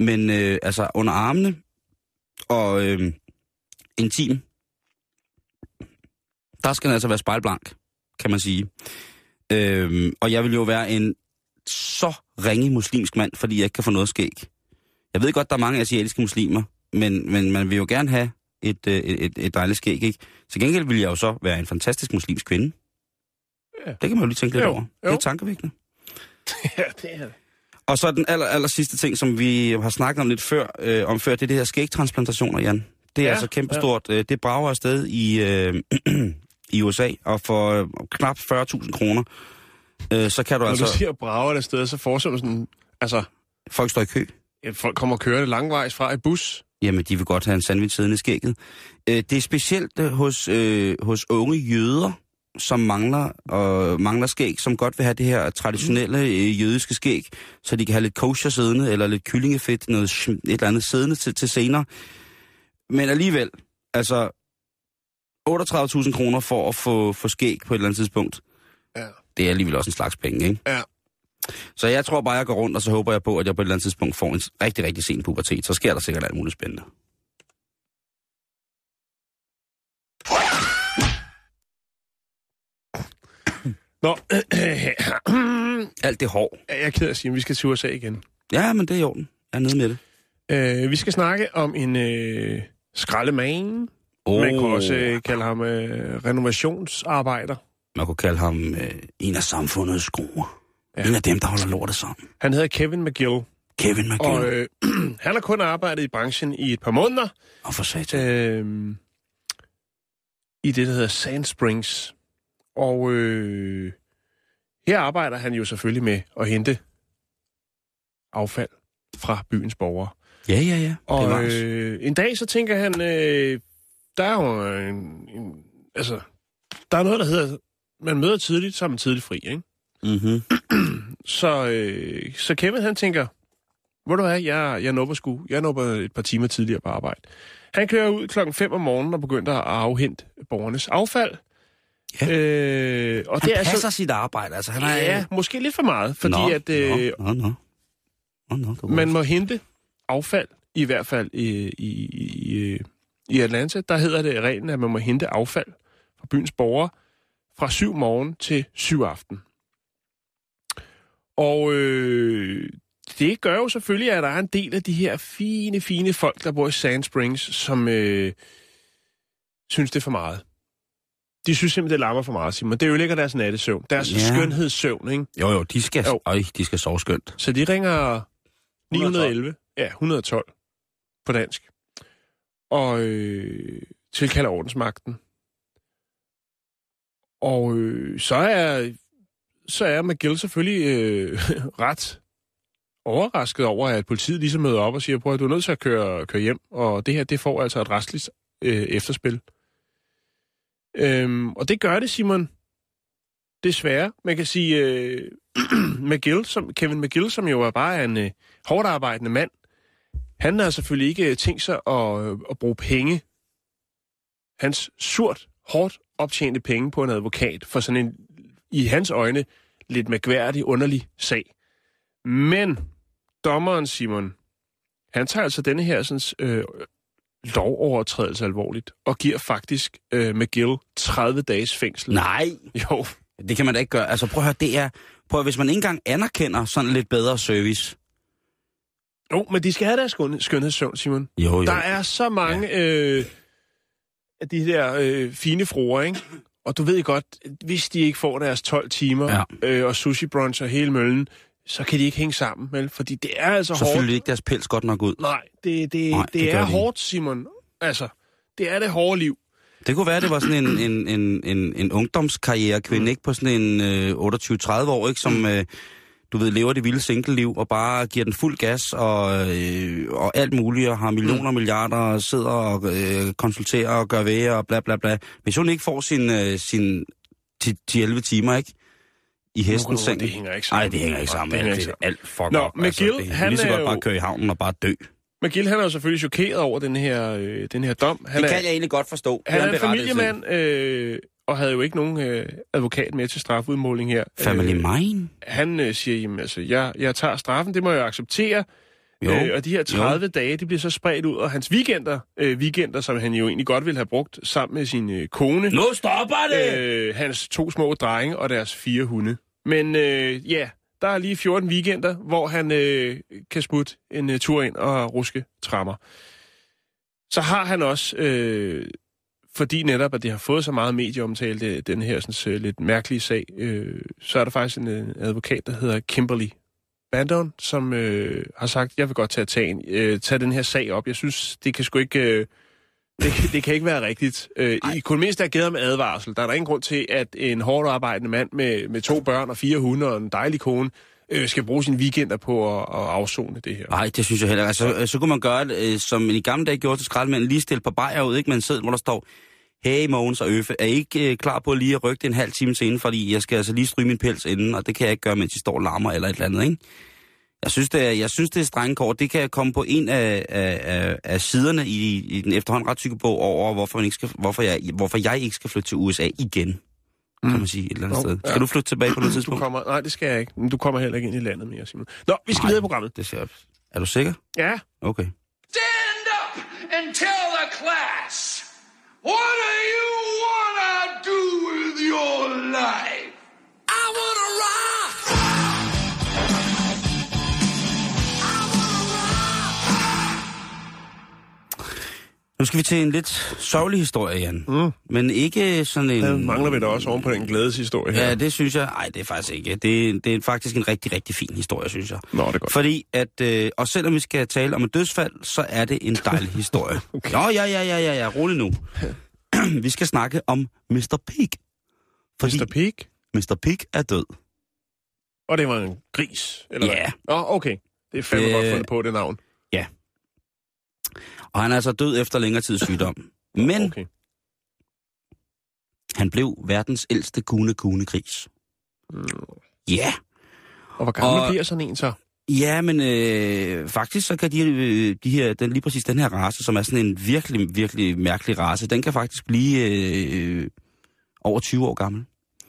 Men øh, altså under armene og øh, intim, der skal den altså være spejlblank. Kan man sige. Øhm, og jeg vil jo være en så ringe muslimsk mand, fordi jeg ikke kan få noget skæg. Jeg ved godt, der er mange asiatiske muslimer, men, men man vil jo gerne have et, øh, et, et, et dejligt skæg, ikke? Til gengæld vil jeg jo så være en fantastisk muslimsk kvinde. Ja. Det kan man jo lige tænke lidt Jo, over. Det jo. er tankevækkende. ja, det er det. Og så den aller, aller sidste ting, som vi har snakket om lidt før, øh, om før, det er det her skægtransplantationer, Jan. Det er ja, Ja, altså kæmpestort. Ja. Det brager afsted i, øh, i USA, og for øh, knap 40.000 kroner, øh, så kan du Når altså... du siger brager det sted, så forestiller du sådan, altså, Folk står i kø. ja, folk kommer kørende langvejs fra et bus. Jamen, de vil godt have en sandwich siddende i skægget. Øh, det er specielt øh, hos, øh, hos unge jøder, som mangler, og mangler skæg, som godt vil have det her traditionelle øh, jødiske skæg, så de kan have lidt kosher siddende, eller lidt kyllingefedt, noget, et eller andet siddende til, til senere. Men alligevel, altså 38.000 kroner for at få, få skæg på et eller andet tidspunkt, Ja. det er alligevel også en slags penge, ikke? Ja. Så jeg tror bare, jeg går rundt, og så håber jeg på, at jeg på et eller andet tidspunkt får en rigtig, rigtig sen pubertet. Så sker der sikkert alt muligt spændende. Nå, Alt det hår. jeg er ked af at sige, at vi skal til USA igen. Ja, men det er i orden. Jeg er nede med det. Uh, vi skal snakke om en uh, skraldemand. Oh, Man kan også uh, kalde ham uh, renovationsarbejder. man kunne kalde ham øh, en af samfundets skruer. Ja. En af dem, der holder lortet sammen. Han hedder Kevin McGill, Kevin McGill. og øh, han har kun arbejdet i branchen i et par måneder. og for satan. øh, i det, der hedder Sand Springs. Og øh, her arbejder han jo selvfølgelig med at hente affald fra byens borgere. Ja, ja, ja. Og øh, en dag så tænker han, øh, der er jo en, en, altså, der er noget, der hedder, man møder tidligt, så er man tidligt fri, ikke? Mm-hmm. Så, øh, så Kevin han tænker, hvor du hvad, jeg, jeg nupper sgu, jeg nupper et par timer tidligere på arbejde. Han kører ud klokken 5 om morgenen og begynder at afhente borgernes affald. Ja. Øh, og Han det er passer altså, sit arbejde. Altså, han er, ja, måske lidt for meget, fordi nå, at øh, Nå, nå, nå. nå, nå man må hente affald, i hvert fald i, i, i, i Atlanta, der hedder det reglen, at man må hente affald fra byens borgere fra 7 morgen til 7 aften. Og øh, det gør jo selvfølgelig, at der er en del af de her fine, fine folk, der bor i Sand Springs, som øh, synes, det er for meget. De synes simpelthen, det larmer for meget, Simon. Det ødelægger deres nattesøvn. Deres Ja. skønhedssøvn, ikke? Jo, jo, de skal, Jo. Øj, de skal sove skønt. Så de ringer 911. Ja, 112 på dansk. Og øh, tilkalder ordensmagten. Og øh, så er så er McGill selvfølgelig øh, ret overrasket over, at politiet ligesom møder op og siger, prøv at du er nødt til at køre, køre hjem, og det her, det får altså et restligt øh, efterspil. Øhm, og det gør det, Simon, desværre. Man kan sige, øh, McGill, som, Kevin McGill, som jo er bare en øh, hårdt arbejdende mand, han har selvfølgelig ikke tænkt sig at, øh, at bruge penge, hans surt, hårdt optjente penge på en advokat for sådan en, i hans øjne, lidt mærkværdig, underlig sag. Men dommeren Simon, han tager altså denne her sådan, øh, lovovertrædelse alvorligt, og giver faktisk øh, McGill 30 dages fængsel. Nej, Jo, det kan man da ikke gøre. Altså prøv at høre, det er... Prøv at, hvis man ikke engang anerkender sådan lidt bedre service. Jo, men de skal have deres skøn- skønhedssøvn, Simon. Jo, jo. Der er så mange ja. øh, af de der øh, fine fruer, ikke? Og du ved godt, hvis de ikke får deres 12 timer Ja. øh, og sushi brunch og hele møllen, så kan de ikke hænge sammen, vel? Fordi det er altså Så hårdt. fylder de ikke deres pels godt nok ud. Nej, det, det, Nej, det det, er de hårdt, Simon. Altså, det er det hårde liv. Det kunne være, det var sådan en, en, en, en, en ungdomskarriere kvinde, mm. ikke på sådan en øh, 28-30 år, ikke, som, øh, du ved, lever det vilde single-liv og bare giver den fuld gas og, øh, og alt muligt, og har millioner og milliarder, og sidder og øh, konsulterer og gør ved og bla bla bla. Hvis hun ikke får sin, øh, sin 10-11 timer, ikke? I hestens seng. det hænger ikke sammen. Nej, det hænger ikke sammen. det hænger Det ikke er alt fuck Nå, op. McGill, det, han lige så godt jo- bare køre i havnen og bare dø. McGill, han er jo selvfølgelig chokeret over den her, øh, den her dom. Han det er, kan jeg egentlig godt forstå. Det han er en familiemand, øh, og havde jo ikke nogen øh, advokat med til strafudmåling her. Family Øh, mine? han øh, siger, jamen altså, jeg, jeg tager straffen, det må jeg acceptere. Jo, øh, og de her 30 jo. dage, de bliver så spredt ud, og hans weekender, øh, weekender, som han jo egentlig godt ville have brugt sammen med sin øh, kone, Nu stopper det! øh, hans to små drenge og deres fire hunde. Men øh, ja, der er lige 14 weekender, hvor han øh, kan smutte en øh, tur ind og ruske trammer. Så har han også, øh, fordi netop, at det har fået så meget medieomtale, den her sådan, øh, lidt mærkelige sag, øh, så er der faktisk en øh, advokat, der hedder Kimberly Bandon, som øh, har sagt, jeg vil godt tage, tage, en, øh, tage den her sag op. Jeg synes, det kan sgu ikke... Øh, det, det kan ikke være rigtigt. Øh, I kunne mindst have givet ham advarsel. Der er der ingen grund til, at en hårdt arbejdende mand med, med to børn og fire hunde og en dejlig kone øh, skal bruge sine weekender på at, at afzone det her. Nej, det synes jeg heller ikke. Altså, så kunne man gøre det, øh, som i gamle dage gjorde til skraldemænd, lige stille på bajer ud, ikke? med en hvor der står, hey Mogens og Øfe, er I ikke øh, klar på lige at rykke det en halv time senere, fordi jeg skal altså lige stryge min pels inden, og det kan jeg ikke gøre, mens I står og larmer eller et eller andet, ikke? Jeg synes, det er, jeg synes, det er strenge kort. Det kan komme på en af, af, af, siderne i, i den efterhånden ret tykke bog over, hvorfor, man ikke skal, hvorfor, jeg, hvorfor jeg ikke skal flytte til USA igen, mm. kan man sige et eller andet Nå, sted. ja. Skal du flytte tilbage på noget Du tidspunkt? kommer, nej, det skal jeg ikke. Men du kommer heller ikke ind i landet mere, Simon. Nå, vi skal Nej. videre i programmet. Det ser, er du sikker? Ja, Okay. What are you Nu skal vi til en lidt sørgelig historie, Jan. Mm. Men ikke sådan en... der mangler vi da også oven på den glædeshistorie her. Ja, det synes jeg... Nej, det er faktisk ikke. Det, det er faktisk en rigtig, rigtig fin historie, synes jeg. Nå, det er godt. Fordi at... Øh, og selvom vi skal tale om et dødsfald, så er det en dejlig historie. okay. Nå, ja, ja, ja, ja, ja. Rolig nu. vi skal snakke om Mr. Pig. Fordi Mr. Pig? Mr. Pig er død. Og det var en gris, eller Ja. hvad? Åh, okay. Det er fandme Øh, godt fundet på, det navn. Og han er altså død efter længere tids sygdom. Men Okay. han blev verdens ældste kune-kune-gris. Ja. Og hvor gammel Og- bliver sådan en så? Ja, men øh, faktisk så kan de, øh, de her, den, lige præcis den her race, som er sådan en virkelig, virkelig mærkelig race, den kan faktisk blive øh, over 20 år gammel.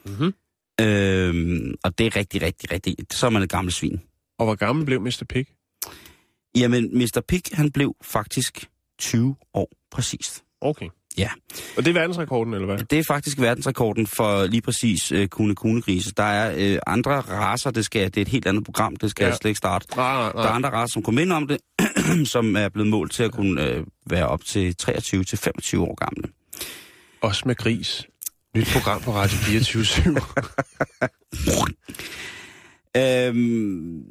Mhm. Øh, og det er rigtig, rigtig, rigtig, så er man et gammelt svin. Og hvor gammel blev Mr. Pig? Jamen, Mr. Pig, han blev faktisk 20 år præcist. Okay. Ja. Og det er verdensrekorden, eller hvad? Det er faktisk verdensrekorden for lige præcis øh, kune kune grise Der er øh, andre raser, det, skal, det er et helt andet program, det skal Ja. jeg slet ikke starte. Nej, nej, Der er nej. andre raser, som kommer ind om det, som er blevet målt til at kunne øh, være op til 23-25 år gamle. Også med gris. Nyt program på Radio 24 Øhm,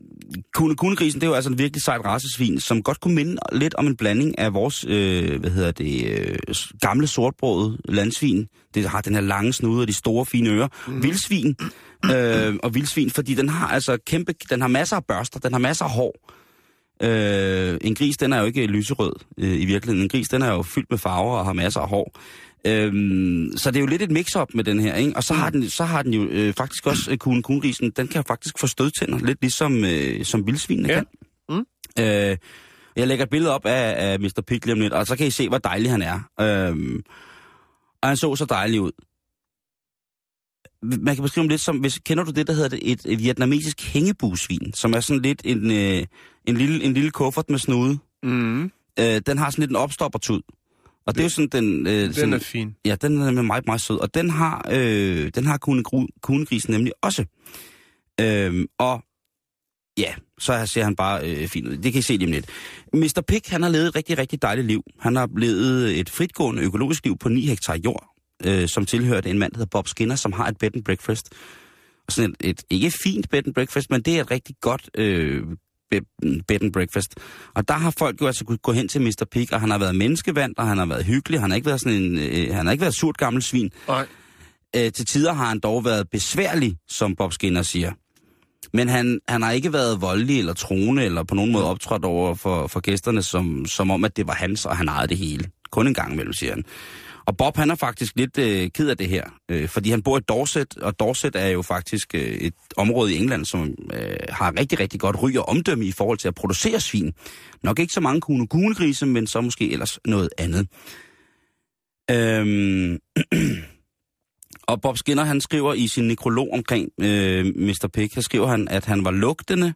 kune kunegrisen, det er jo altså en virkelig sejt racesvin, som godt kunne minde lidt om en blanding af vores, øh, hvad hedder det, øh, gamle sortbrød landsvin. Det har den her lange snude og de store fine ører. Mm. Vildsvin øh, og vildsvin, fordi den har altså kæmpe, den har masser af børster, den har masser af hår. Øh, en gris, den er jo ikke lyserød øh, i virkeligheden. En gris, den er jo fyldt med farver og har masser af hår. Øhm, så det er jo lidt et mix-up med den her, ikke? Og så har den, så har den jo øh, faktisk også, øh, kugen kugengrisen, den kan faktisk få stødtænder, lidt ligesom øh, som vildsvinene Ja. kan. Mm. Øh, jeg lægger et billede op af, af Mr. Pig lidt, og så kan I se, hvor dejlig han er. Øhm, og han så så dejlig ud. Man kan beskrive ham lidt som, hvis, kender du det, der hedder det, et, et vietnamesisk hængebusvin, som er sådan lidt en, øh, en, lille, en lille kuffert med snude. mm. Øh, den har sådan lidt en opstoppertud. Og det er jo sådan den... Øh, Den sådan, er fin. Ja, den er meget, meget sød. Og den har, øh, den har kune, kunegrisen nemlig også. Øhm, og ja, så ser han bare øh, fint ud. Det kan I se lige om lidt. Mr. Pig, han har levet et rigtig, rigtig dejligt liv. Han har levet et fritgående økologisk liv på 9 hektar jord, øh, som tilhørte en mand, der hedder Bob Skinner, som har et bed and breakfast. Og sådan et, et ikke fint bed and breakfast, men det er et rigtig godt øh, bed and breakfast. Og der har folk jo altså kunnet gå hen til Mr. Pig, og han har været menneskevand, og han har været hyggelig. Han har ikke været sådan en, øh, han har ikke været surt gammel svin. Nej. Øh, til tider har han dog været besværlig, som Bob Skinner siger. Men han, han har ikke været voldelig eller troende, eller på nogen måde optrådt over for, for gæsterne, som, som om, at det var hans, og han ejede det hele. Kun en gang imellem, siger han. Og Bob, han er faktisk lidt øh, ked af det her, øh, fordi han bor i Dorset, og Dorset er jo faktisk øh, et område i England, som øh, har rigtig, rigtig godt ry og omdømme i forhold til at producere svin. Nok ikke så mange kune kuglgrise, men så måske ellers noget andet. Øhm, og Bob Skinner, han skriver i sin nekrolog omkring øh, Mr. Pig, her skriver han, at han var lugtende,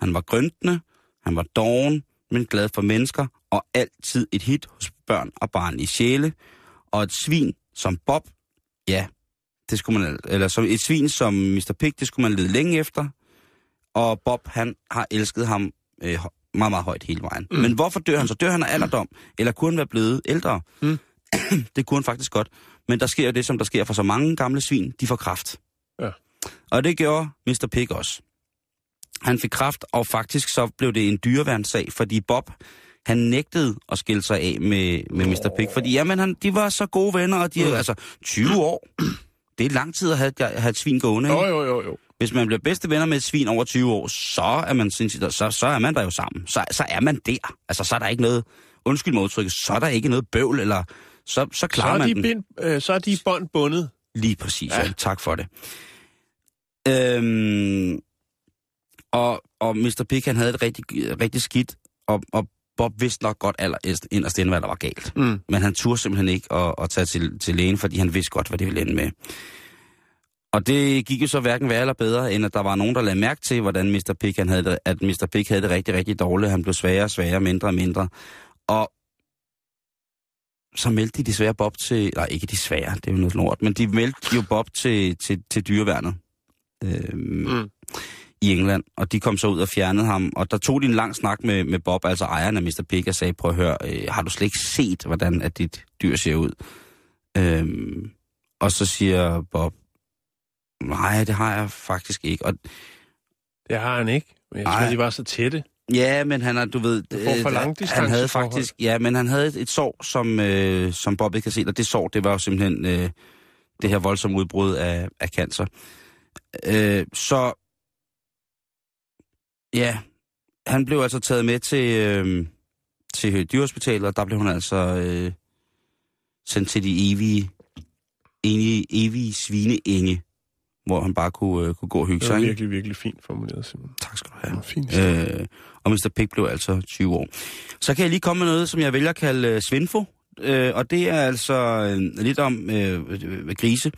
han var grøntende, Han var doven, men glad for mennesker, og altid et hit hos børn og barn i sjæle. Og et svin som Bob, ja, det skulle man, eller som et svin som Mr. Pig, det skulle man lede længe efter. Og Bob, han har elsket ham øh, meget, meget højt hele vejen. Mm. Men hvorfor dør han så? Dør han af alderdom? Eller kunne han være blevet ældre? Mm. det kunne han faktisk godt. Men der sker jo det, som der sker for så mange gamle svin. De får kraft. Ja. Og det gjorde Mr. Pig også. Han fik kraft, og faktisk så blev det en dyreværnssag, fordi Bob, han nægtede at skille sig af med, med Mr. Pig. Fordi jamen, han, de var så gode venner, og de er altså 20 år. Det er lang tid at have, have et svin gående. Jo, Ikke? jo, jo, jo. Hvis man bliver bedste venner med et svin over 20 år, så er man, sindssygt, så, så er man der jo sammen. Så, så er man der. Altså, så er der ikke noget, undskyld mig udtrykket, så er der ikke noget bøvl, eller så, så Så klarer er, man de den. bind, øh, så er de bånd bundet. Lige præcis, Ja. ja. Tak for det. Øhm, og, og Mr. Pig, han havde et rigtig, rigtig skidt, og, og Bob vidste nok godt aller inderst inde, hvad der var galt. Mm. Men han turde simpelthen ikke at, at tage til, til lægen, fordi han vidste godt, hvad det ville ende med. Og det gik jo så hverken værre eller bedre, end at der var nogen, der lagde mærke til, hvordan Mr. Pig, han havde det, at Mr. Pig havde det rigtig, rigtig dårligt. Han blev sværere og sværere, mindre og mindre. Og så meldte de desværre Bob til... Nej, ikke desværre, det er jo noget lort, men de meldte jo Bob til, til, til dyreværnet øhm, Mm. I England, og de kom så ud og fjernede ham. Og der tog de en lang snak med, med Bob, altså ejeren af Mr. Pig, og sagde, prøv at høre, øh, har du slet ikke set, hvordan at dit dyr ser ud? Øhm, og så siger Bob, nej, det har jeg faktisk ikke. Og Det har han ikke. Men jeg tror, de var så tætte. Ja, men han er, du ved... Du for øh, langdistanceforhold. Han havde faktisk... Ja, men han havde et, et sår, som, øh, som Bob ikke kan se, og det sår, det var jo simpelthen øh, det her voldsomme udbrud af, af cancer. Øh, så... Ja, han blev altså taget med til, øh, til dyrehospitalet, og der blev han altså øh, sendt til de evige, evige, evige svineenge, hvor han bare kunne, øh, kunne gå og hygge Det sig. var ikke? virkelig, virkelig fint formuleret, Simon. Tak skal du Det have. var fint. Øh, og Mr. Pig blev altså 20 år. Så kan jeg lige komme med noget, som jeg vælger at kalde øh, svinfo. Øh, og det er altså øh, lidt om øh, øh, grise.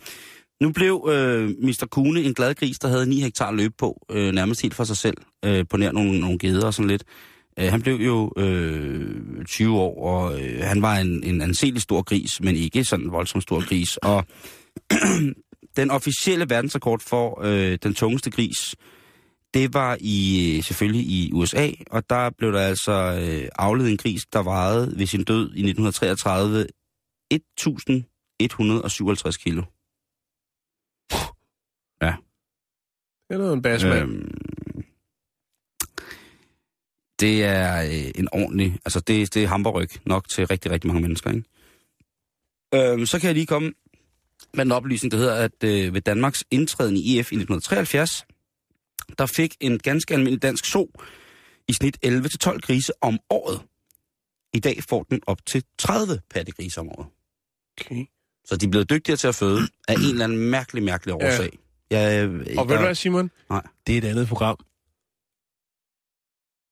Nu blev øh, Mr. Kune en glad gris, der havde 9 hektar løb på, øh, nærmest helt for sig selv, øh, på nær nogle, nogle geder og sådan lidt. Øh, han blev jo øh, 20 år, og øh, han var en, en anselig stor gris, men ikke sådan en voldsomt stor gris. Og den officielle verdensrekord for øh, den tungeste gris, det var i øh, selvfølgelig i USA, og der blev der altså øh, afledt en gris, der vejede ved sin død i 1933 1157 kilo. Det er noget en basmand. Øhm, det er øh, en ordentlig, altså det, det er hamburryg nok til rigtig, rigtig mange mennesker, ikke? Øhm, så kan jeg lige komme med en oplysning, der hedder, at øh, ved Danmarks indtræden i EF i 1973, der fik en ganske almindelig dansk so i snit 11-12 grise om året. I dag får den op til 30 pattegrise om året. Okay. Så de er blevet dygtigere til at føde af en eller anden mærkelig, mærkelig årsag. Ja. Jeg, Og ved du jeg, hvad, Simon? Nej. Det er et andet program.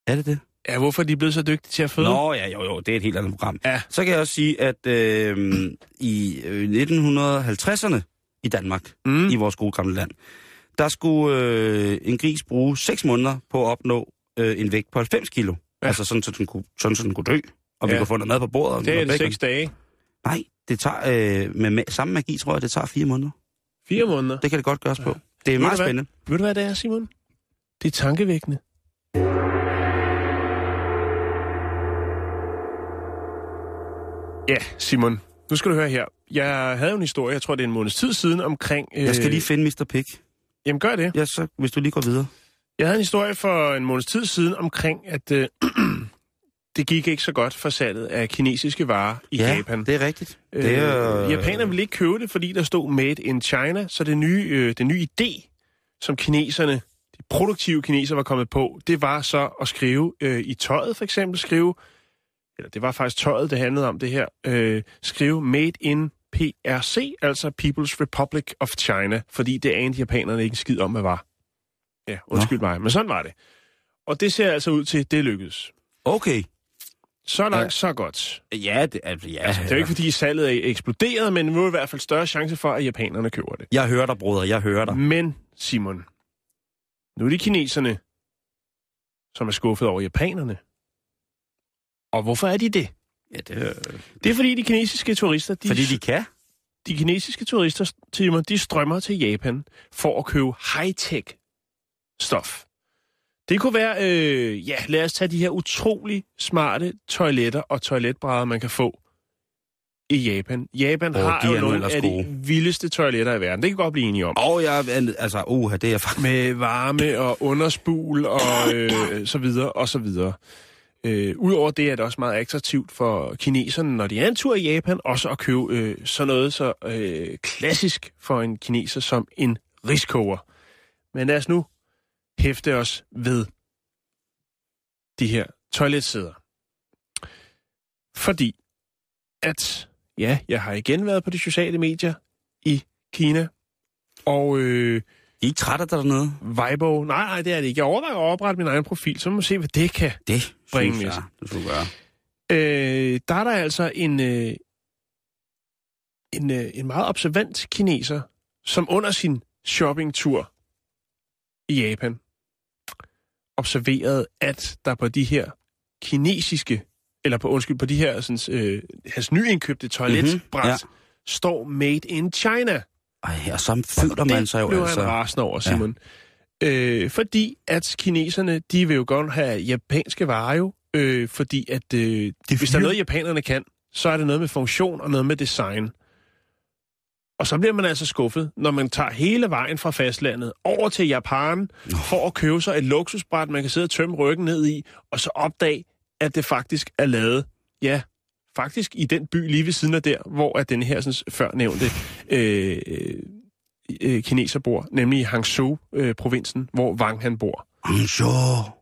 Er det det? Ja, hvorfor er de blevet så dygtige til at føde? Nå, ja, jo, jo, det er et helt andet program. Ja. Så kan jeg også sige, at øh, i øh, 1950'erne i Danmark, Mm. i vores gode gamle land, der skulle øh, en gris bruge 6 måneder på at opnå øh, en vægt på 90 kilo. Ja. Altså sådan, så den kunne, sådan, så den kunne dø, og vi Ja. kunne få noget mad på bordet. og Det er det bacon. seks dage. Nej, det tager, øh, med, med samme magi, tror jeg, det tager fire måneder. Fire måneder. Det kan det godt gøres på. Det er Ved meget du hvad? spændende. Ved du, hvad det er, Simon? Det er tankevækkende. Ja, Simon. Nu skal du høre her. Jeg havde en historie, jeg tror, det er en måneds tid siden, omkring... Øh... Jeg skal lige finde Mr. Pig. Jamen, gør det. Ja, så hvis du lige går videre. Jeg havde en historie for en måneds tid siden omkring, at øh, det gik ikke så godt for salget af kinesiske varer i ja, Japan. det er rigtigt. Øh, det er, Japanerne ville ikke købe det, fordi der stod Made in China, så det nye, øh, den nye idé, som kineserne, de produktive kinesere var kommet på, det var så at skrive øh, i tøjet for eksempel, skrive, eller det var faktisk tøjet, det handlede om det her, øh, skrive Made in PRC, altså People's Republic of China, fordi det anede japanerne ikke en skid om, hvad var. Ja, undskyld mig, men sådan var det. Og det ser altså ud til, at det lykkedes. Okay. Så langt, Ja. så godt. Ja, det, altså, ja. Altså, det er jo ikke, fordi salget er eksploderet, men nu er i hvert fald større chance for, at japanerne køber det. Jeg hører dig, bruder. Jeg hører dig. Men, Simon, nu er det kineserne, som er skuffet over japanerne. Og hvorfor er de det? Ja, det er, Det er fordi de kinesiske turister, de, fordi de kan. de kinesiske turister, Timon, de strømmer til Japan for at købe high-tech stof. Det kunne være, øh, ja, lad os tage de her utrolig smarte toiletter og toiletbrædder, man kan få i Japan. Japan Åh, har jo nogle af de vildeste toiletter i verden. Det kan godt blive enige om. Og jeg, altså, uha, det er faktisk... Med varme og underspul og øh, så videre og så videre. Øh, Udover det er det også meget attraktivt for kineserne, når de er en tur i Japan, også at købe øh, sådan noget så øh, klassisk for en kineser som en riskoger. Men lad os nu hæfte os ved de her toiletsæder. Fordi at, ja, jeg har igen været på de sociale medier i Kina, og øh, I er ikke træt af dig dernede? Weibo, nej, nej, det er det ikke. Jeg overvejer at oprette min egen profil, så må vi se, hvad det kan. Det Bring synes med sig. du skulle gøre. Øh, der er der altså en, øh, en, øh, en meget observant kineser, som under sin shoppingtur i Japan observerede, at der på de her kinesiske, eller på undskyld, på de her sådan, øh, hans nyindkøbte toiletbræt, Mhm, ja. står Made in China. Ej, og så føler man sig jo altså... han rasende over, Simon. Ja. Øh, fordi at kineserne, de vil jo godt have japanske varer jo, øh, fordi at øh, hvis der er noget, japanerne kan, så er det noget med funktion og noget med design. Og så bliver man altså skuffet, når man tager hele vejen fra fastlandet over til Japan for at købe sig et luksusbræt, man kan sidde og tømme ryggen ned i, og så opdage, at det faktisk er lavet, ja, faktisk i den by lige ved siden af der, hvor at den her sådan, før nævnte øh, øh, kineser bor, nemlig i Hangzhou-provinsen, hvor Wang han bor. Bonjour.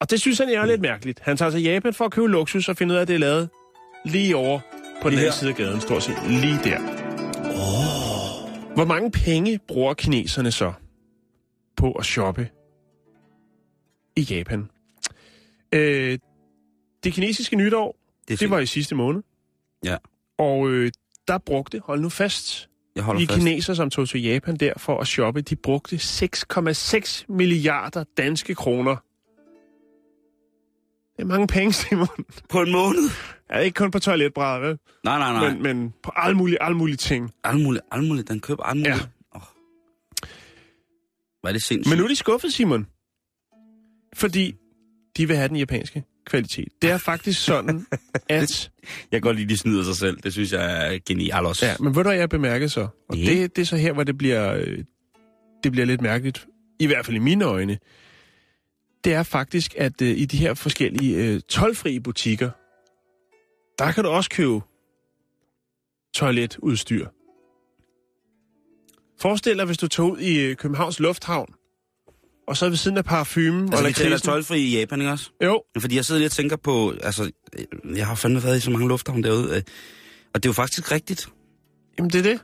Og det synes han er lidt mærkeligt. Han tager til Japan for at købe luksus og finde ud af, at det er lavet lige over på den Lige her. side af gaden, stort set lige der. Hvor mange penge bruger kineserne så på at shoppe i Japan? Øh, det kinesiske nytår, Det, det var i sidste måned. Ja. Og øh, der brugte, hold nu fast, Jeg holder de fast. kinesere, som tog til Japan der for at shoppe, de brugte 6,6 milliarder danske kroner. Det er mange penge, Simon. På en måned? Ja, ikke kun på toiletbrædder, vel? Nej, nej, nej. Men, men på alle mulige, alle mulige ting. Alt muligt, alt muligt. Den køber alt muligt. Ja. Oh. Er det sindssygt. Men nu er de skuffet, Simon. Fordi de vil have den japanske kvalitet. Det er faktisk sådan, at... Jeg kan godt lide, de snyder sig selv. Det synes jeg er genialt også. Ja, men ved du, hvad jeg bemærker så? Og Ja. det, det er så her, hvor det bliver, øh, det bliver lidt mærkeligt. I hvert fald i mine øjne. Det er faktisk, at øh, i de her forskellige øh, tolvfrie butikker, der kan du også købe toiletudstyr. Forestil dig, hvis du tog ud i øh, Københavns Lufthavn, og så ved siden af parfumen Altså, og lakridsen. tolvfri i Japan, ikke også? Jo, Fordi jeg sidder lige og tænker på, altså, øh, jeg har fandme været i så mange lufthavne derude, øh, og det er jo faktisk rigtigt. Jamen, det er det.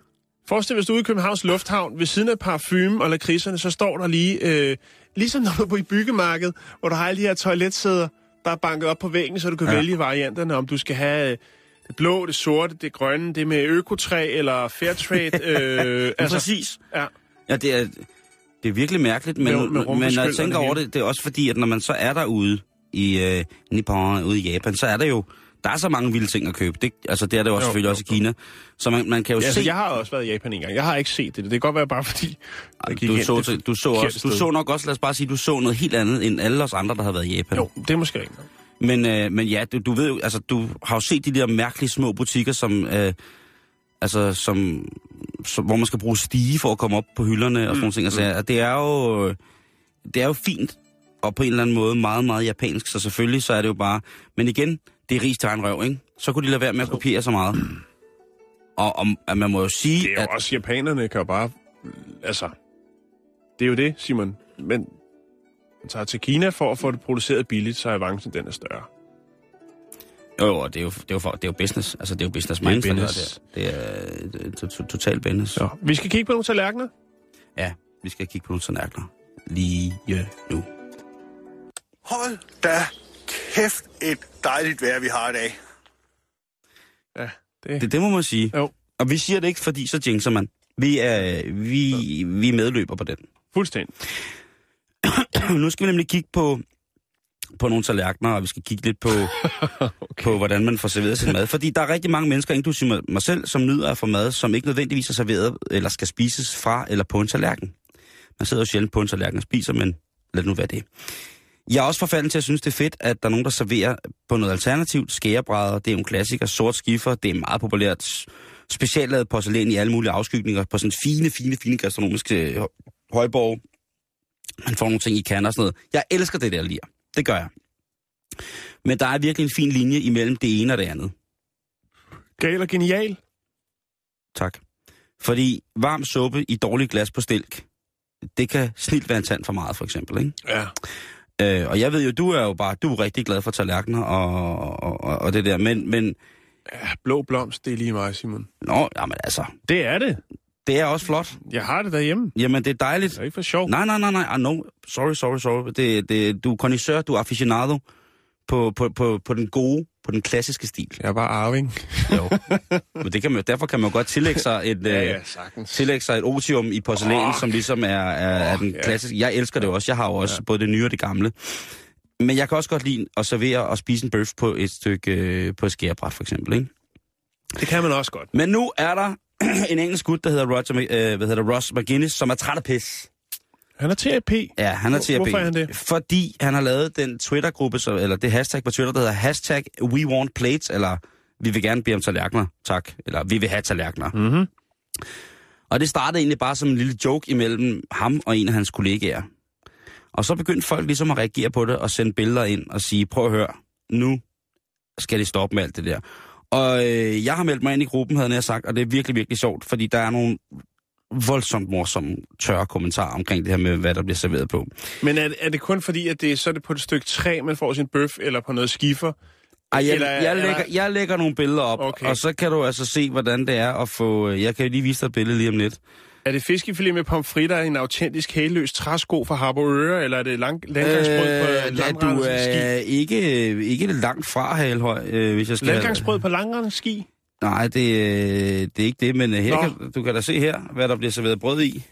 Forestil dig, hvis du er ude i Københavns Lufthavn, ved siden af parfume og lakridserne, så står der lige, øh, ligesom når du er på et byggemarked, hvor du har alle de her toiletsæder, der er banket op på væggen, så du kan Ja. vælge varianterne, om du skal have øh, det blå, det sorte, det grønne, det med økotræ eller fairtrade. Øh, Altså, præcis. Ja. Ja, det er, det er virkelig mærkeligt, men, Med- med men når jeg tænker det over det, det er også fordi, at når man så er derude i øh, Nippon, ude i Japan, så er der jo, der er så mange vilde ting at købe. Det, altså, det er det jo også Jo, selvfølgelig jo, også i Kina. Så man, man kan jo Ja, se... altså, jeg har også været i Japan en gang. Jeg har ikke set det. Det kan godt være bare fordi... gik du, hen så, til- du, så også, du så nok også, lad os bare sige, du så noget helt andet end alle os andre, der har været i Japan. Jo, det er måske rigtigt. Men, øh, men ja, du, du ved jo, altså, du har jo set de der mærkelige små butikker, som, øh, altså, som, som, hvor man skal bruge stige for at komme op på hylderne og sådan nogle ting. Altså, det er jo, det er jo fint, og på en eller anden måde meget, meget japansk, så selvfølgelig så er det jo bare, men igen, det er ris til egen røv, ikke? Så kunne de lade være med at kopiere så meget. Og, og at man må jo sige, Det er jo at også, japanerne kan jo bare... Altså, det er jo det, Simon. Men man tager til Kina for at få det produceret billigt, så er avancen den er større. jo, jo, det er jo, det er jo, for, det er jo business, altså det er jo business Det er business. det. Det er, det er to- to- total business. Så, vi skal kigge på nogle tallerkener. Ja, vi skal kigge på nogle tallerkener. Lige nu. Hold da kæft et dejligt vejr, vi har i dag. Ja, det... Det, det må man sige. Jo. Og vi siger det ikke, fordi så jinxer man. Vi er, vi, vi er medløber på den. Fuldstændig. nu skal vi nemlig kigge på på nogle tallerkener, og vi skal kigge lidt på, okay. på, hvordan man får serveret sin mad. Fordi der er rigtig mange mennesker, inklusive mig- selv, som nyder at få mad, som ikke nødvendigvis er serveret eller skal spises fra eller på en tallerken. Man sidder jo sjældent på en tallerken og spiser, men lad det nu være det. Jeg er også forfalden til at synes, det er fedt, at der er nogen, der serverer på noget alternativt. Skærebrædder, det er jo en klassiker. Sort skiffer, det er meget populært. Specielt lavet porcelæn i alle mulige afskygninger på sådan fine, fine, fine gastronomiske øh, højborg. Man får nogle ting i kander og sådan noget. Jeg elsker det der lir. Det gør jeg. Men der er virkelig en fin linje imellem det ene og det andet. Gal og genial. Tak. Fordi varm suppe i dårligt glas på stilk, det kan snilt være en tand for meget, for eksempel. Ikke? Ja. Øh, og jeg ved jo, du er jo bare, du er rigtig glad for tallerkener og, og, og, og det der, men, men ja. Blå blomst, det er lige mig, Simon. nå, jamen altså, Det er det. det er også flot. Jeg har det derhjemme. Jamen, det er dejligt. Det er ikke for sjov. Nej, nej, nej, nej, ah, no. sorry, sorry, sorry. Det, det, du er connoisseur, du er aficionado på, på, på, på den gode, på den klassiske stil. Jeg er bare arving. Jo. Men det kan man, derfor kan man godt tillægge sig et, Ja, øh, ja, sagtens. tillægge sig et otium i porcelæn, oh. som ligesom er, er, er den klassiske. Jeg elsker det også. Jeg har jo også ja. både det nye og det gamle. Men jeg kan også godt lide at servere og spise en bøf på et stykke øh, på et skærebræt, for eksempel. Ikke? Det kan man også godt. Men nu er der en engelsk gut, der hedder, Roger, øh, hvad hedder Ross McGuinness, som er træt af pis. Han er TAP. Ja, han er at hvorfor er han det? Fordi han har lavet den Twitter-gruppe, så, eller det hashtag på Twitter, der hedder hashtag We Want Plates, eller vi vil gerne bede om tallerkener, tak. Eller vi vil have tallerkener. Mm-hmm. Og det startede egentlig bare som en lille joke imellem ham og en af hans kollegaer. Og så begyndte folk ligesom at reagere på det og sende billeder ind og sige, prøv at høre, nu skal det stoppe med alt det der. Og øh, jeg har meldt mig ind i gruppen, havde jeg sagt, og det er virkelig, virkelig sjovt, fordi der er nogle voldsomt morsomme, tørre kommentarer omkring det her med, hvad der bliver serveret på. Men er, er det kun fordi, at det er, så er det på et stykke træ, man får sin bøf, eller på noget skiffer? Ej, jeg, Eller- jeg, lægger, jeg lægger nogle billeder op, Okay. og så kan du altså se, hvordan det er at få... øh, Jeg kan lige vise dig et billede lige om lidt. Er det fiskefilet med pomfritter i en autentisk hæløs træsko fra Harboøre, eller er det lang, landgangsbrød på Øh, langrende du ski? er ikke, ikke langt fra Halhøj, øh, hvis jeg skal... Landgangsbrød på langrende ski? Nej, det, øh, det er ikke det, men øh, her Nå. kan, du kan da se her, hvad der bliver serveret brød i.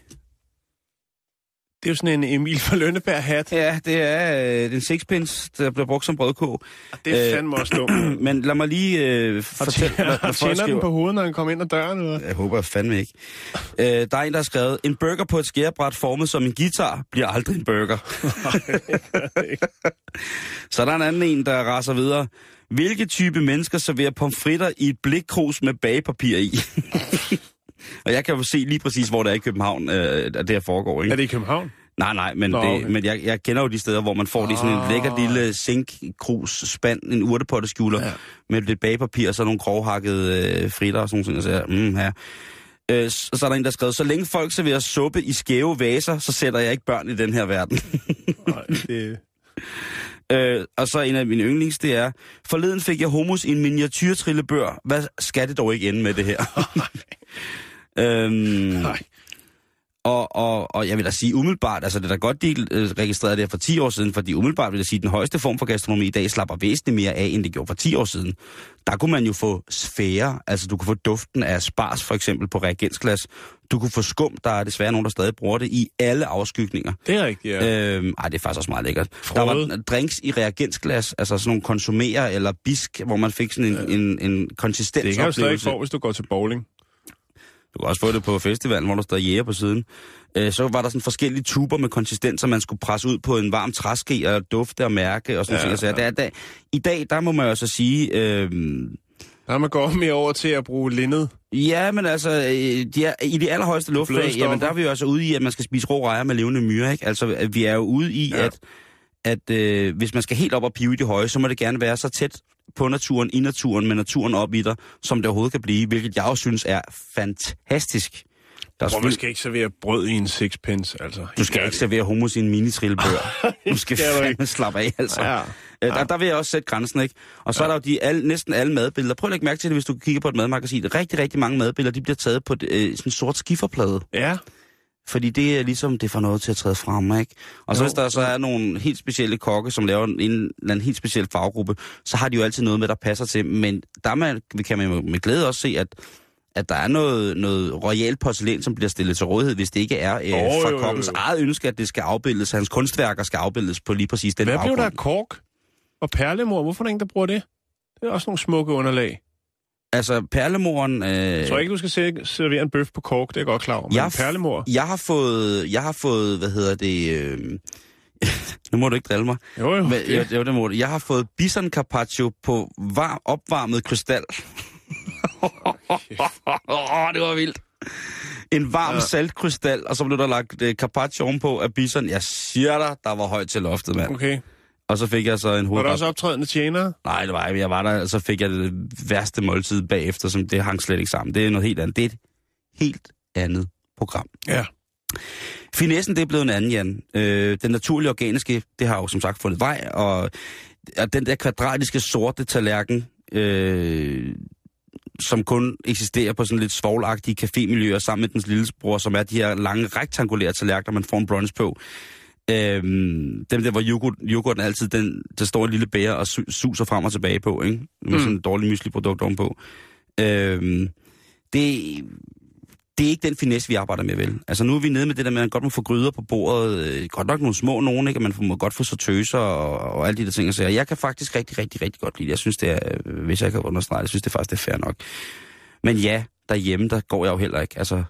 Det er jo sådan en Emil fra Lønneberg hat. Ja, det er øh, den sixpence, der bliver brugt som brødkog. Det er Øh, fandme også dumt. Men lad mig lige øh, fortælle, hvad, hvad folk den skriver. på hovedet, når han kommer ind ad døren? Eller? Jeg håber fandme ikke. Øh, der er en, der har skrevet, en burger på et skærebræt formet som en guitar bliver aldrig en burger. Så er der en anden en, der raser videre. Hvilke type mennesker serverer pomfritter i et blikkrus med bagepapir i? Og jeg kan jo se lige præcis, hvor det er i København, øh, at det her foregår. Ikke? Er det i København? Nej, nej, men, Nå, det, okay. men jeg, jeg kender jo de steder, hvor man får det i sådan en Ah. lækker lille zinkkrus spand, en urtepotteskjuler, Ja. ja. med lidt bagepapir og så nogle grovhakkede øh, fritter og sådan noget. Så mm, her. Øh, så, så er der en, der har skrevet, så længe folk serverer suppe i skæve vaser, så sætter jeg ikke børn i den her verden. Nej, det... øh, og så en af mine yndlings, det er, forleden fik jeg hummus i en miniatyrtrillebør. Hvad skal det dog ikke ende med det her? øhm, Nej. Og, og, og jeg vil da sige umiddelbart, altså det er da godt, de øh, registrerede det her for 10 år siden, fordi umiddelbart vil jeg sige, at den højeste form for gastronomi i dag slapper væsentligt mere af, end det gjorde for 10 år siden. Der kunne man jo få sfære, altså du kunne få duften af spars for eksempel på reagensglas. Du kunne få skum, der er desværre nogen, der stadig bruger det i alle afskygninger. Det er rigtigt, ja. Øhm, ej, det er faktisk også meget lækkert. Frode. Der var drinks i reagensglas, altså sådan nogle konsumerer eller bisk, hvor man fik sådan en, en, en konsistens Det kan du stadig få, hvis du går til bowling. Du kan også få det på festivalen, hvor der står jæger på siden. Øh, så var der sådan forskellige tuber med konsistenser, man skulle presse ud på en varm træske og dufte og mærke og sådan Ja, noget. Så der, der, I dag, der må man jo så sige, øh, Der er man går mere over til at bruge lindet. ja, men altså, øh, de er, i de allerhøjeste luftlag, jamen der er vi jo altså ude i, at man skal spise rå rejer med levende myrer, ikke? Altså, at vi er jo ude i, Ja. ja. at, at øh, hvis man skal helt op og pive i de høje, så må det gerne være så tæt på naturen, i naturen, med naturen op i dig, som det overhovedet kan blive, hvilket jeg også synes er fantastisk. Der er Hvor man skal ikke servere brød i en sixpence, altså. Du skal ikke servere hummus i en minitrillebør. du skal fandme slappe af, altså. Ja. Ja. Der, der vil jeg også sætte grænsen, ikke? Og så ja. er der jo de alle, næsten alle madbilleder. Prøv at lægge mærke til det, hvis du kigger på et madmagasin. Rigtig, rigtig mange madbilleder, de bliver taget på et, øh, sådan en sort skifferplade. Ja. Fordi det er ligesom, det får noget til at træde frem, ikke? Og så Jo. hvis der så er nogle helt specielle kokke, som laver en, en eller anden helt speciel faggruppe, så har de jo altid noget med, der passer til. Men der man, kan man jo med glæde også se, at at der er noget, noget royal porcelæn, som bliver stillet til rådighed, hvis det ikke er øh, Åh, fra jo, jo, kokkens jo. eget ønske, at det skal afbildes, hans kunstværker skal afbildes på lige præcis den Hvad blev baggrund. der af kork? Og perlemor, hvorfor er der ingen, der bruger det? Det er også nogle smukke underlag. Altså, perlemoren... Øh, Jeg tror ikke, du skal se- servere en bøf på kork, det er jeg godt klar over. Men Jeg- perlemor, Jeg har fået, jeg har fået, hvad hedder det, øh, nu må du ikke drille mig. jo jo. Det- jo, jo, det må du. Jeg har fået bison carpaccio på var, opvarmet krystal. Åh, det var vildt. En varm ja. saltkrystal, og så blev der lagt øh, carpaccio ovenpå af bison. Jeg siger dig, der var højt til loftet, mand. Okay. Og så fik jeg så en Var der hovedret. også optrædende tjenere? Nej, det var. Jeg var der, og så fik jeg det værste måltid bagefter, som det hang slet ikke sammen. Det er noget helt andet. Det er et helt andet program. Ja. Finessen, det er blevet en anden, Jan. Øh, den naturlige organiske, det har jo som sagt fundet vej, og, og den der kvadratiske sorte tallerken, øh, som kun eksisterer på sådan lidt svoglagtige cafémiljøer sammen med dens lillebror, som er de her lange rektangulære tallerkener, man får en brunch på. Øhm, dem der, hvor yoghurt, yoghurten altid, den, der står en lille bære og su- suser frem og tilbage på, ikke? Med mm. sådan en dårlig mysli-produkt ovenpå. Øhm, det, det er ikke den finesse, vi arbejder med, vel? Altså nu er vi nede med det der med, at man godt må få gryder på bordet. Øh, godt nok nogle små nogen, ikke? Og man må godt få sortøser og, og alle de der ting. Så jeg kan faktisk rigtig, rigtig, rigtig godt lide det. Jeg synes, det er, øh, hvis jeg kan understrege det, jeg synes det faktisk, det er fair nok. Men ja, derhjemme, der går jeg jo heller ikke. Altså,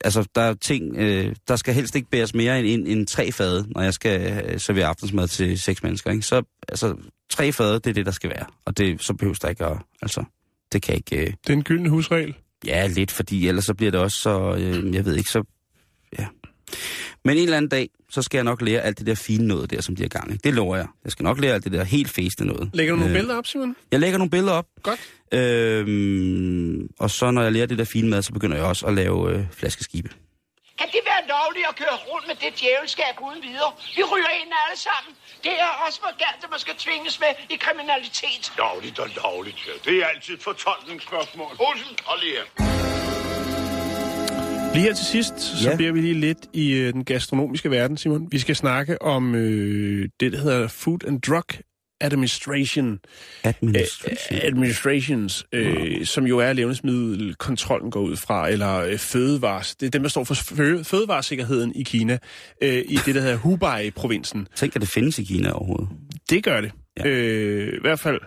altså der er ting, øh, der skal helst ikke bæres mere end, end, end tre fade, når jeg skal øh, servere aftensmad til seks mennesker, ikke? Så altså, tre fade, det er det, der skal være. Og det, så behøves der ikke at, altså, det kan ikke... Øh, Det er en gylden husregel. Ja, lidt, fordi ellers så bliver det også så, øh, jeg ved ikke, så, ja. Men en eller anden dag, så skal jeg nok lære alt det der fine noget der, som de har gang i. Det lover jeg. Jeg skal nok lære alt det der helt fæste noget. Lægger du nogle Øh, billeder op, Simon? Jeg lægger nogle billeder op. Godt. Øhm, og så når jeg lærer det der fine mad, så begynder jeg også at lave øh, flaskeskibe. Kan det være lovligt at køre rundt med det djævelskab uden videre? Vi ryger ind alle sammen. Det er også for galt, at man skal tvinges med i kriminalitet. Lovligt og lovligt, ja. Det er altid fortolkningsspørgsmål. Olsen, hold lige her. Lige her til sidst, så Ja. bliver vi lige lidt i øh, den gastronomiske verden, Simon. Vi skal snakke om øh, det, der hedder Food and Drug Administration. Administration. Øh, administrations, øh, som jo er levnedsmiddelkontrollen går ud fra, eller øh, fødevares. Det er dem, der står for fø- fødevaresikkerheden i Kina, øh, i det, der hedder Hubei-provinsen. Tænk, at det findes i Kina overhovedet. Det gør det. Ja. Øh, I hvert fald.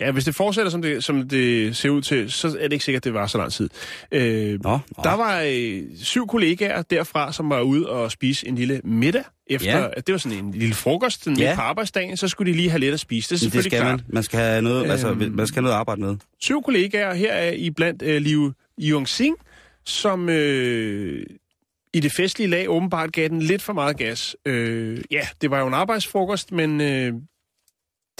Ja, hvis det fortsætter, som det, som det ser ud til, så er det ikke sikkert, at det var så lang tid. Øh, Nå, nå. der var øh, syv kollegaer derfra, som var ude og spise en lille middag. Efter, Ja. at det var sådan en lille frokost den Ja. på arbejdsdagen, så skulle de lige have lidt at spise. Det er det skal klart. man. Man skal have noget, altså, Øhm. man skal have noget at arbejde med. Syv kollegaer, her er i blandt øh, Liu Yongxing, som øh, i det festlige lag åbenbart gav den lidt for meget gas. Øh, ja, det var jo en arbejdsfrokost, men øh,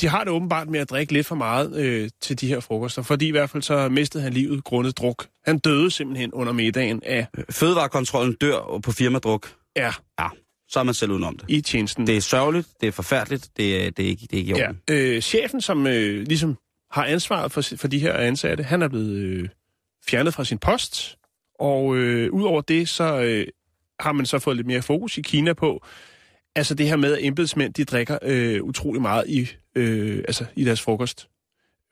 de har det åbenbart med at drikke lidt for meget øh, til de her frokoster, fordi i hvert fald så mistede han livet grundet druk. Han døde simpelthen under middagen af, Fødevarekontrollen dør på firmadruk. ja, Ja, så er man selv udenom det. i tjenesten. Det er sørgeligt, det er forfærdeligt, det er, det er, ikke, det er ikke i Ja, orden. øh, chefen, som øh, ligesom har ansvaret for, for de her ansatte, han er blevet øh, fjernet fra sin post, og øh, udover det, så øh, har man så fået lidt mere fokus i Kina på, altså det her med, at embedsmænd, de drikker øh, utrolig meget i, øh, altså i deres frokost.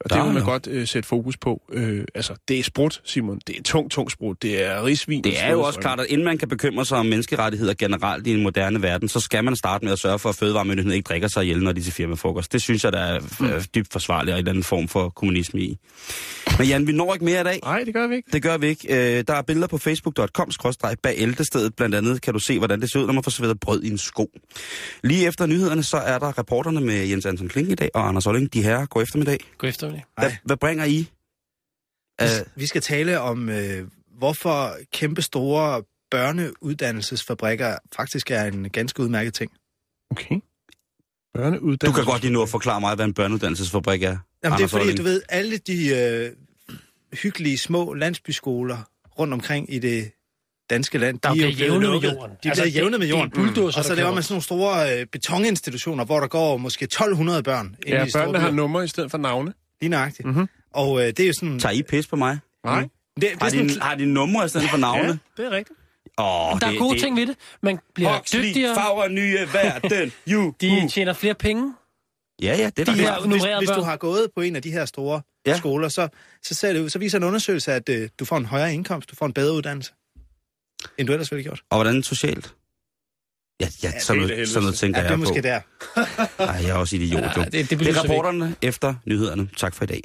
Og Der det vil man godt øh, sætte fokus på. Øh, altså, det er sprut, Simon. Det er tung, tung sprut. Det er risvin. Det er jo også klart, at inden man kan bekymre sig om menneskerettigheder generelt i en moderne verden, så skal man starte med at sørge for, at fødevaremyndigheden ikke drikker sig ihjel, når de er til firmafrokost. Det synes jeg, der er Mm. øh, dybt forsvarligt og i den form for kommunisme i. Men Jan, vi når ikke mere i dag. Nej, det gør vi ikke. Det gør vi ikke. Øh, der er billeder på facebook.com bag ældestedet. Blandt andet kan du se, hvordan det ser ud, når man får serveret brød i en sko. Lige efter nyhederne, så er der reporterne med Jens Anton Kling i dag og Anders Olling. De her går eftermiddag. God eftermiddag. Hvad, hvad bringer I? Uh, Vi skal tale om, øh, hvorfor kæmpe store børneuddannelsesfabrikker faktisk er en ganske udmærket ting. Okay. Børneuddannelse. du kan godt lige nu at forklare mig, hvad en børneuddannelsesfabrik er. Jamen, det er fordi, du ved, alle de øh, hyggelige små landsbyskoler rundt omkring i det danske land, Der de er jo jævnet med jorden. De Altså, bliver jævnet med det- det er jorden. bulldozer, og så laver man sådan nogle store øh, betoninstitutioner, hvor der går måske 1200 børn. ind Ja, børnene har numre i stedet for navne. Lige nøjagtigt. Mhm. Og øh, det er jo sådan... Tager I pis på mig? Nej. Det, det er Har sådan de, har de numre i stedet for navne? Ja, det er rigtigt. Åh, Der er det, gode det, ting ved det. Man bliver Huxley, dygtigere. farver nye verden. You, De tjener flere penge. Ja, ja, det er De der. her hvis, hvis du har gået på en af de her store Ja. skoler, så, så, ser det så viser en undersøgelse, at øh, du får en højere indkomst, du får en bedre uddannelse, end du ellers ville have gjort. Og hvordan socialt? Ja, ja, Ja, sådan, noget, sådan noget tænker Ja, det er jeg på. måske der. Nej, jeg er også idiot, jo. Ja, det- det det er rapporterne efter nyhederne. Tak for i dag.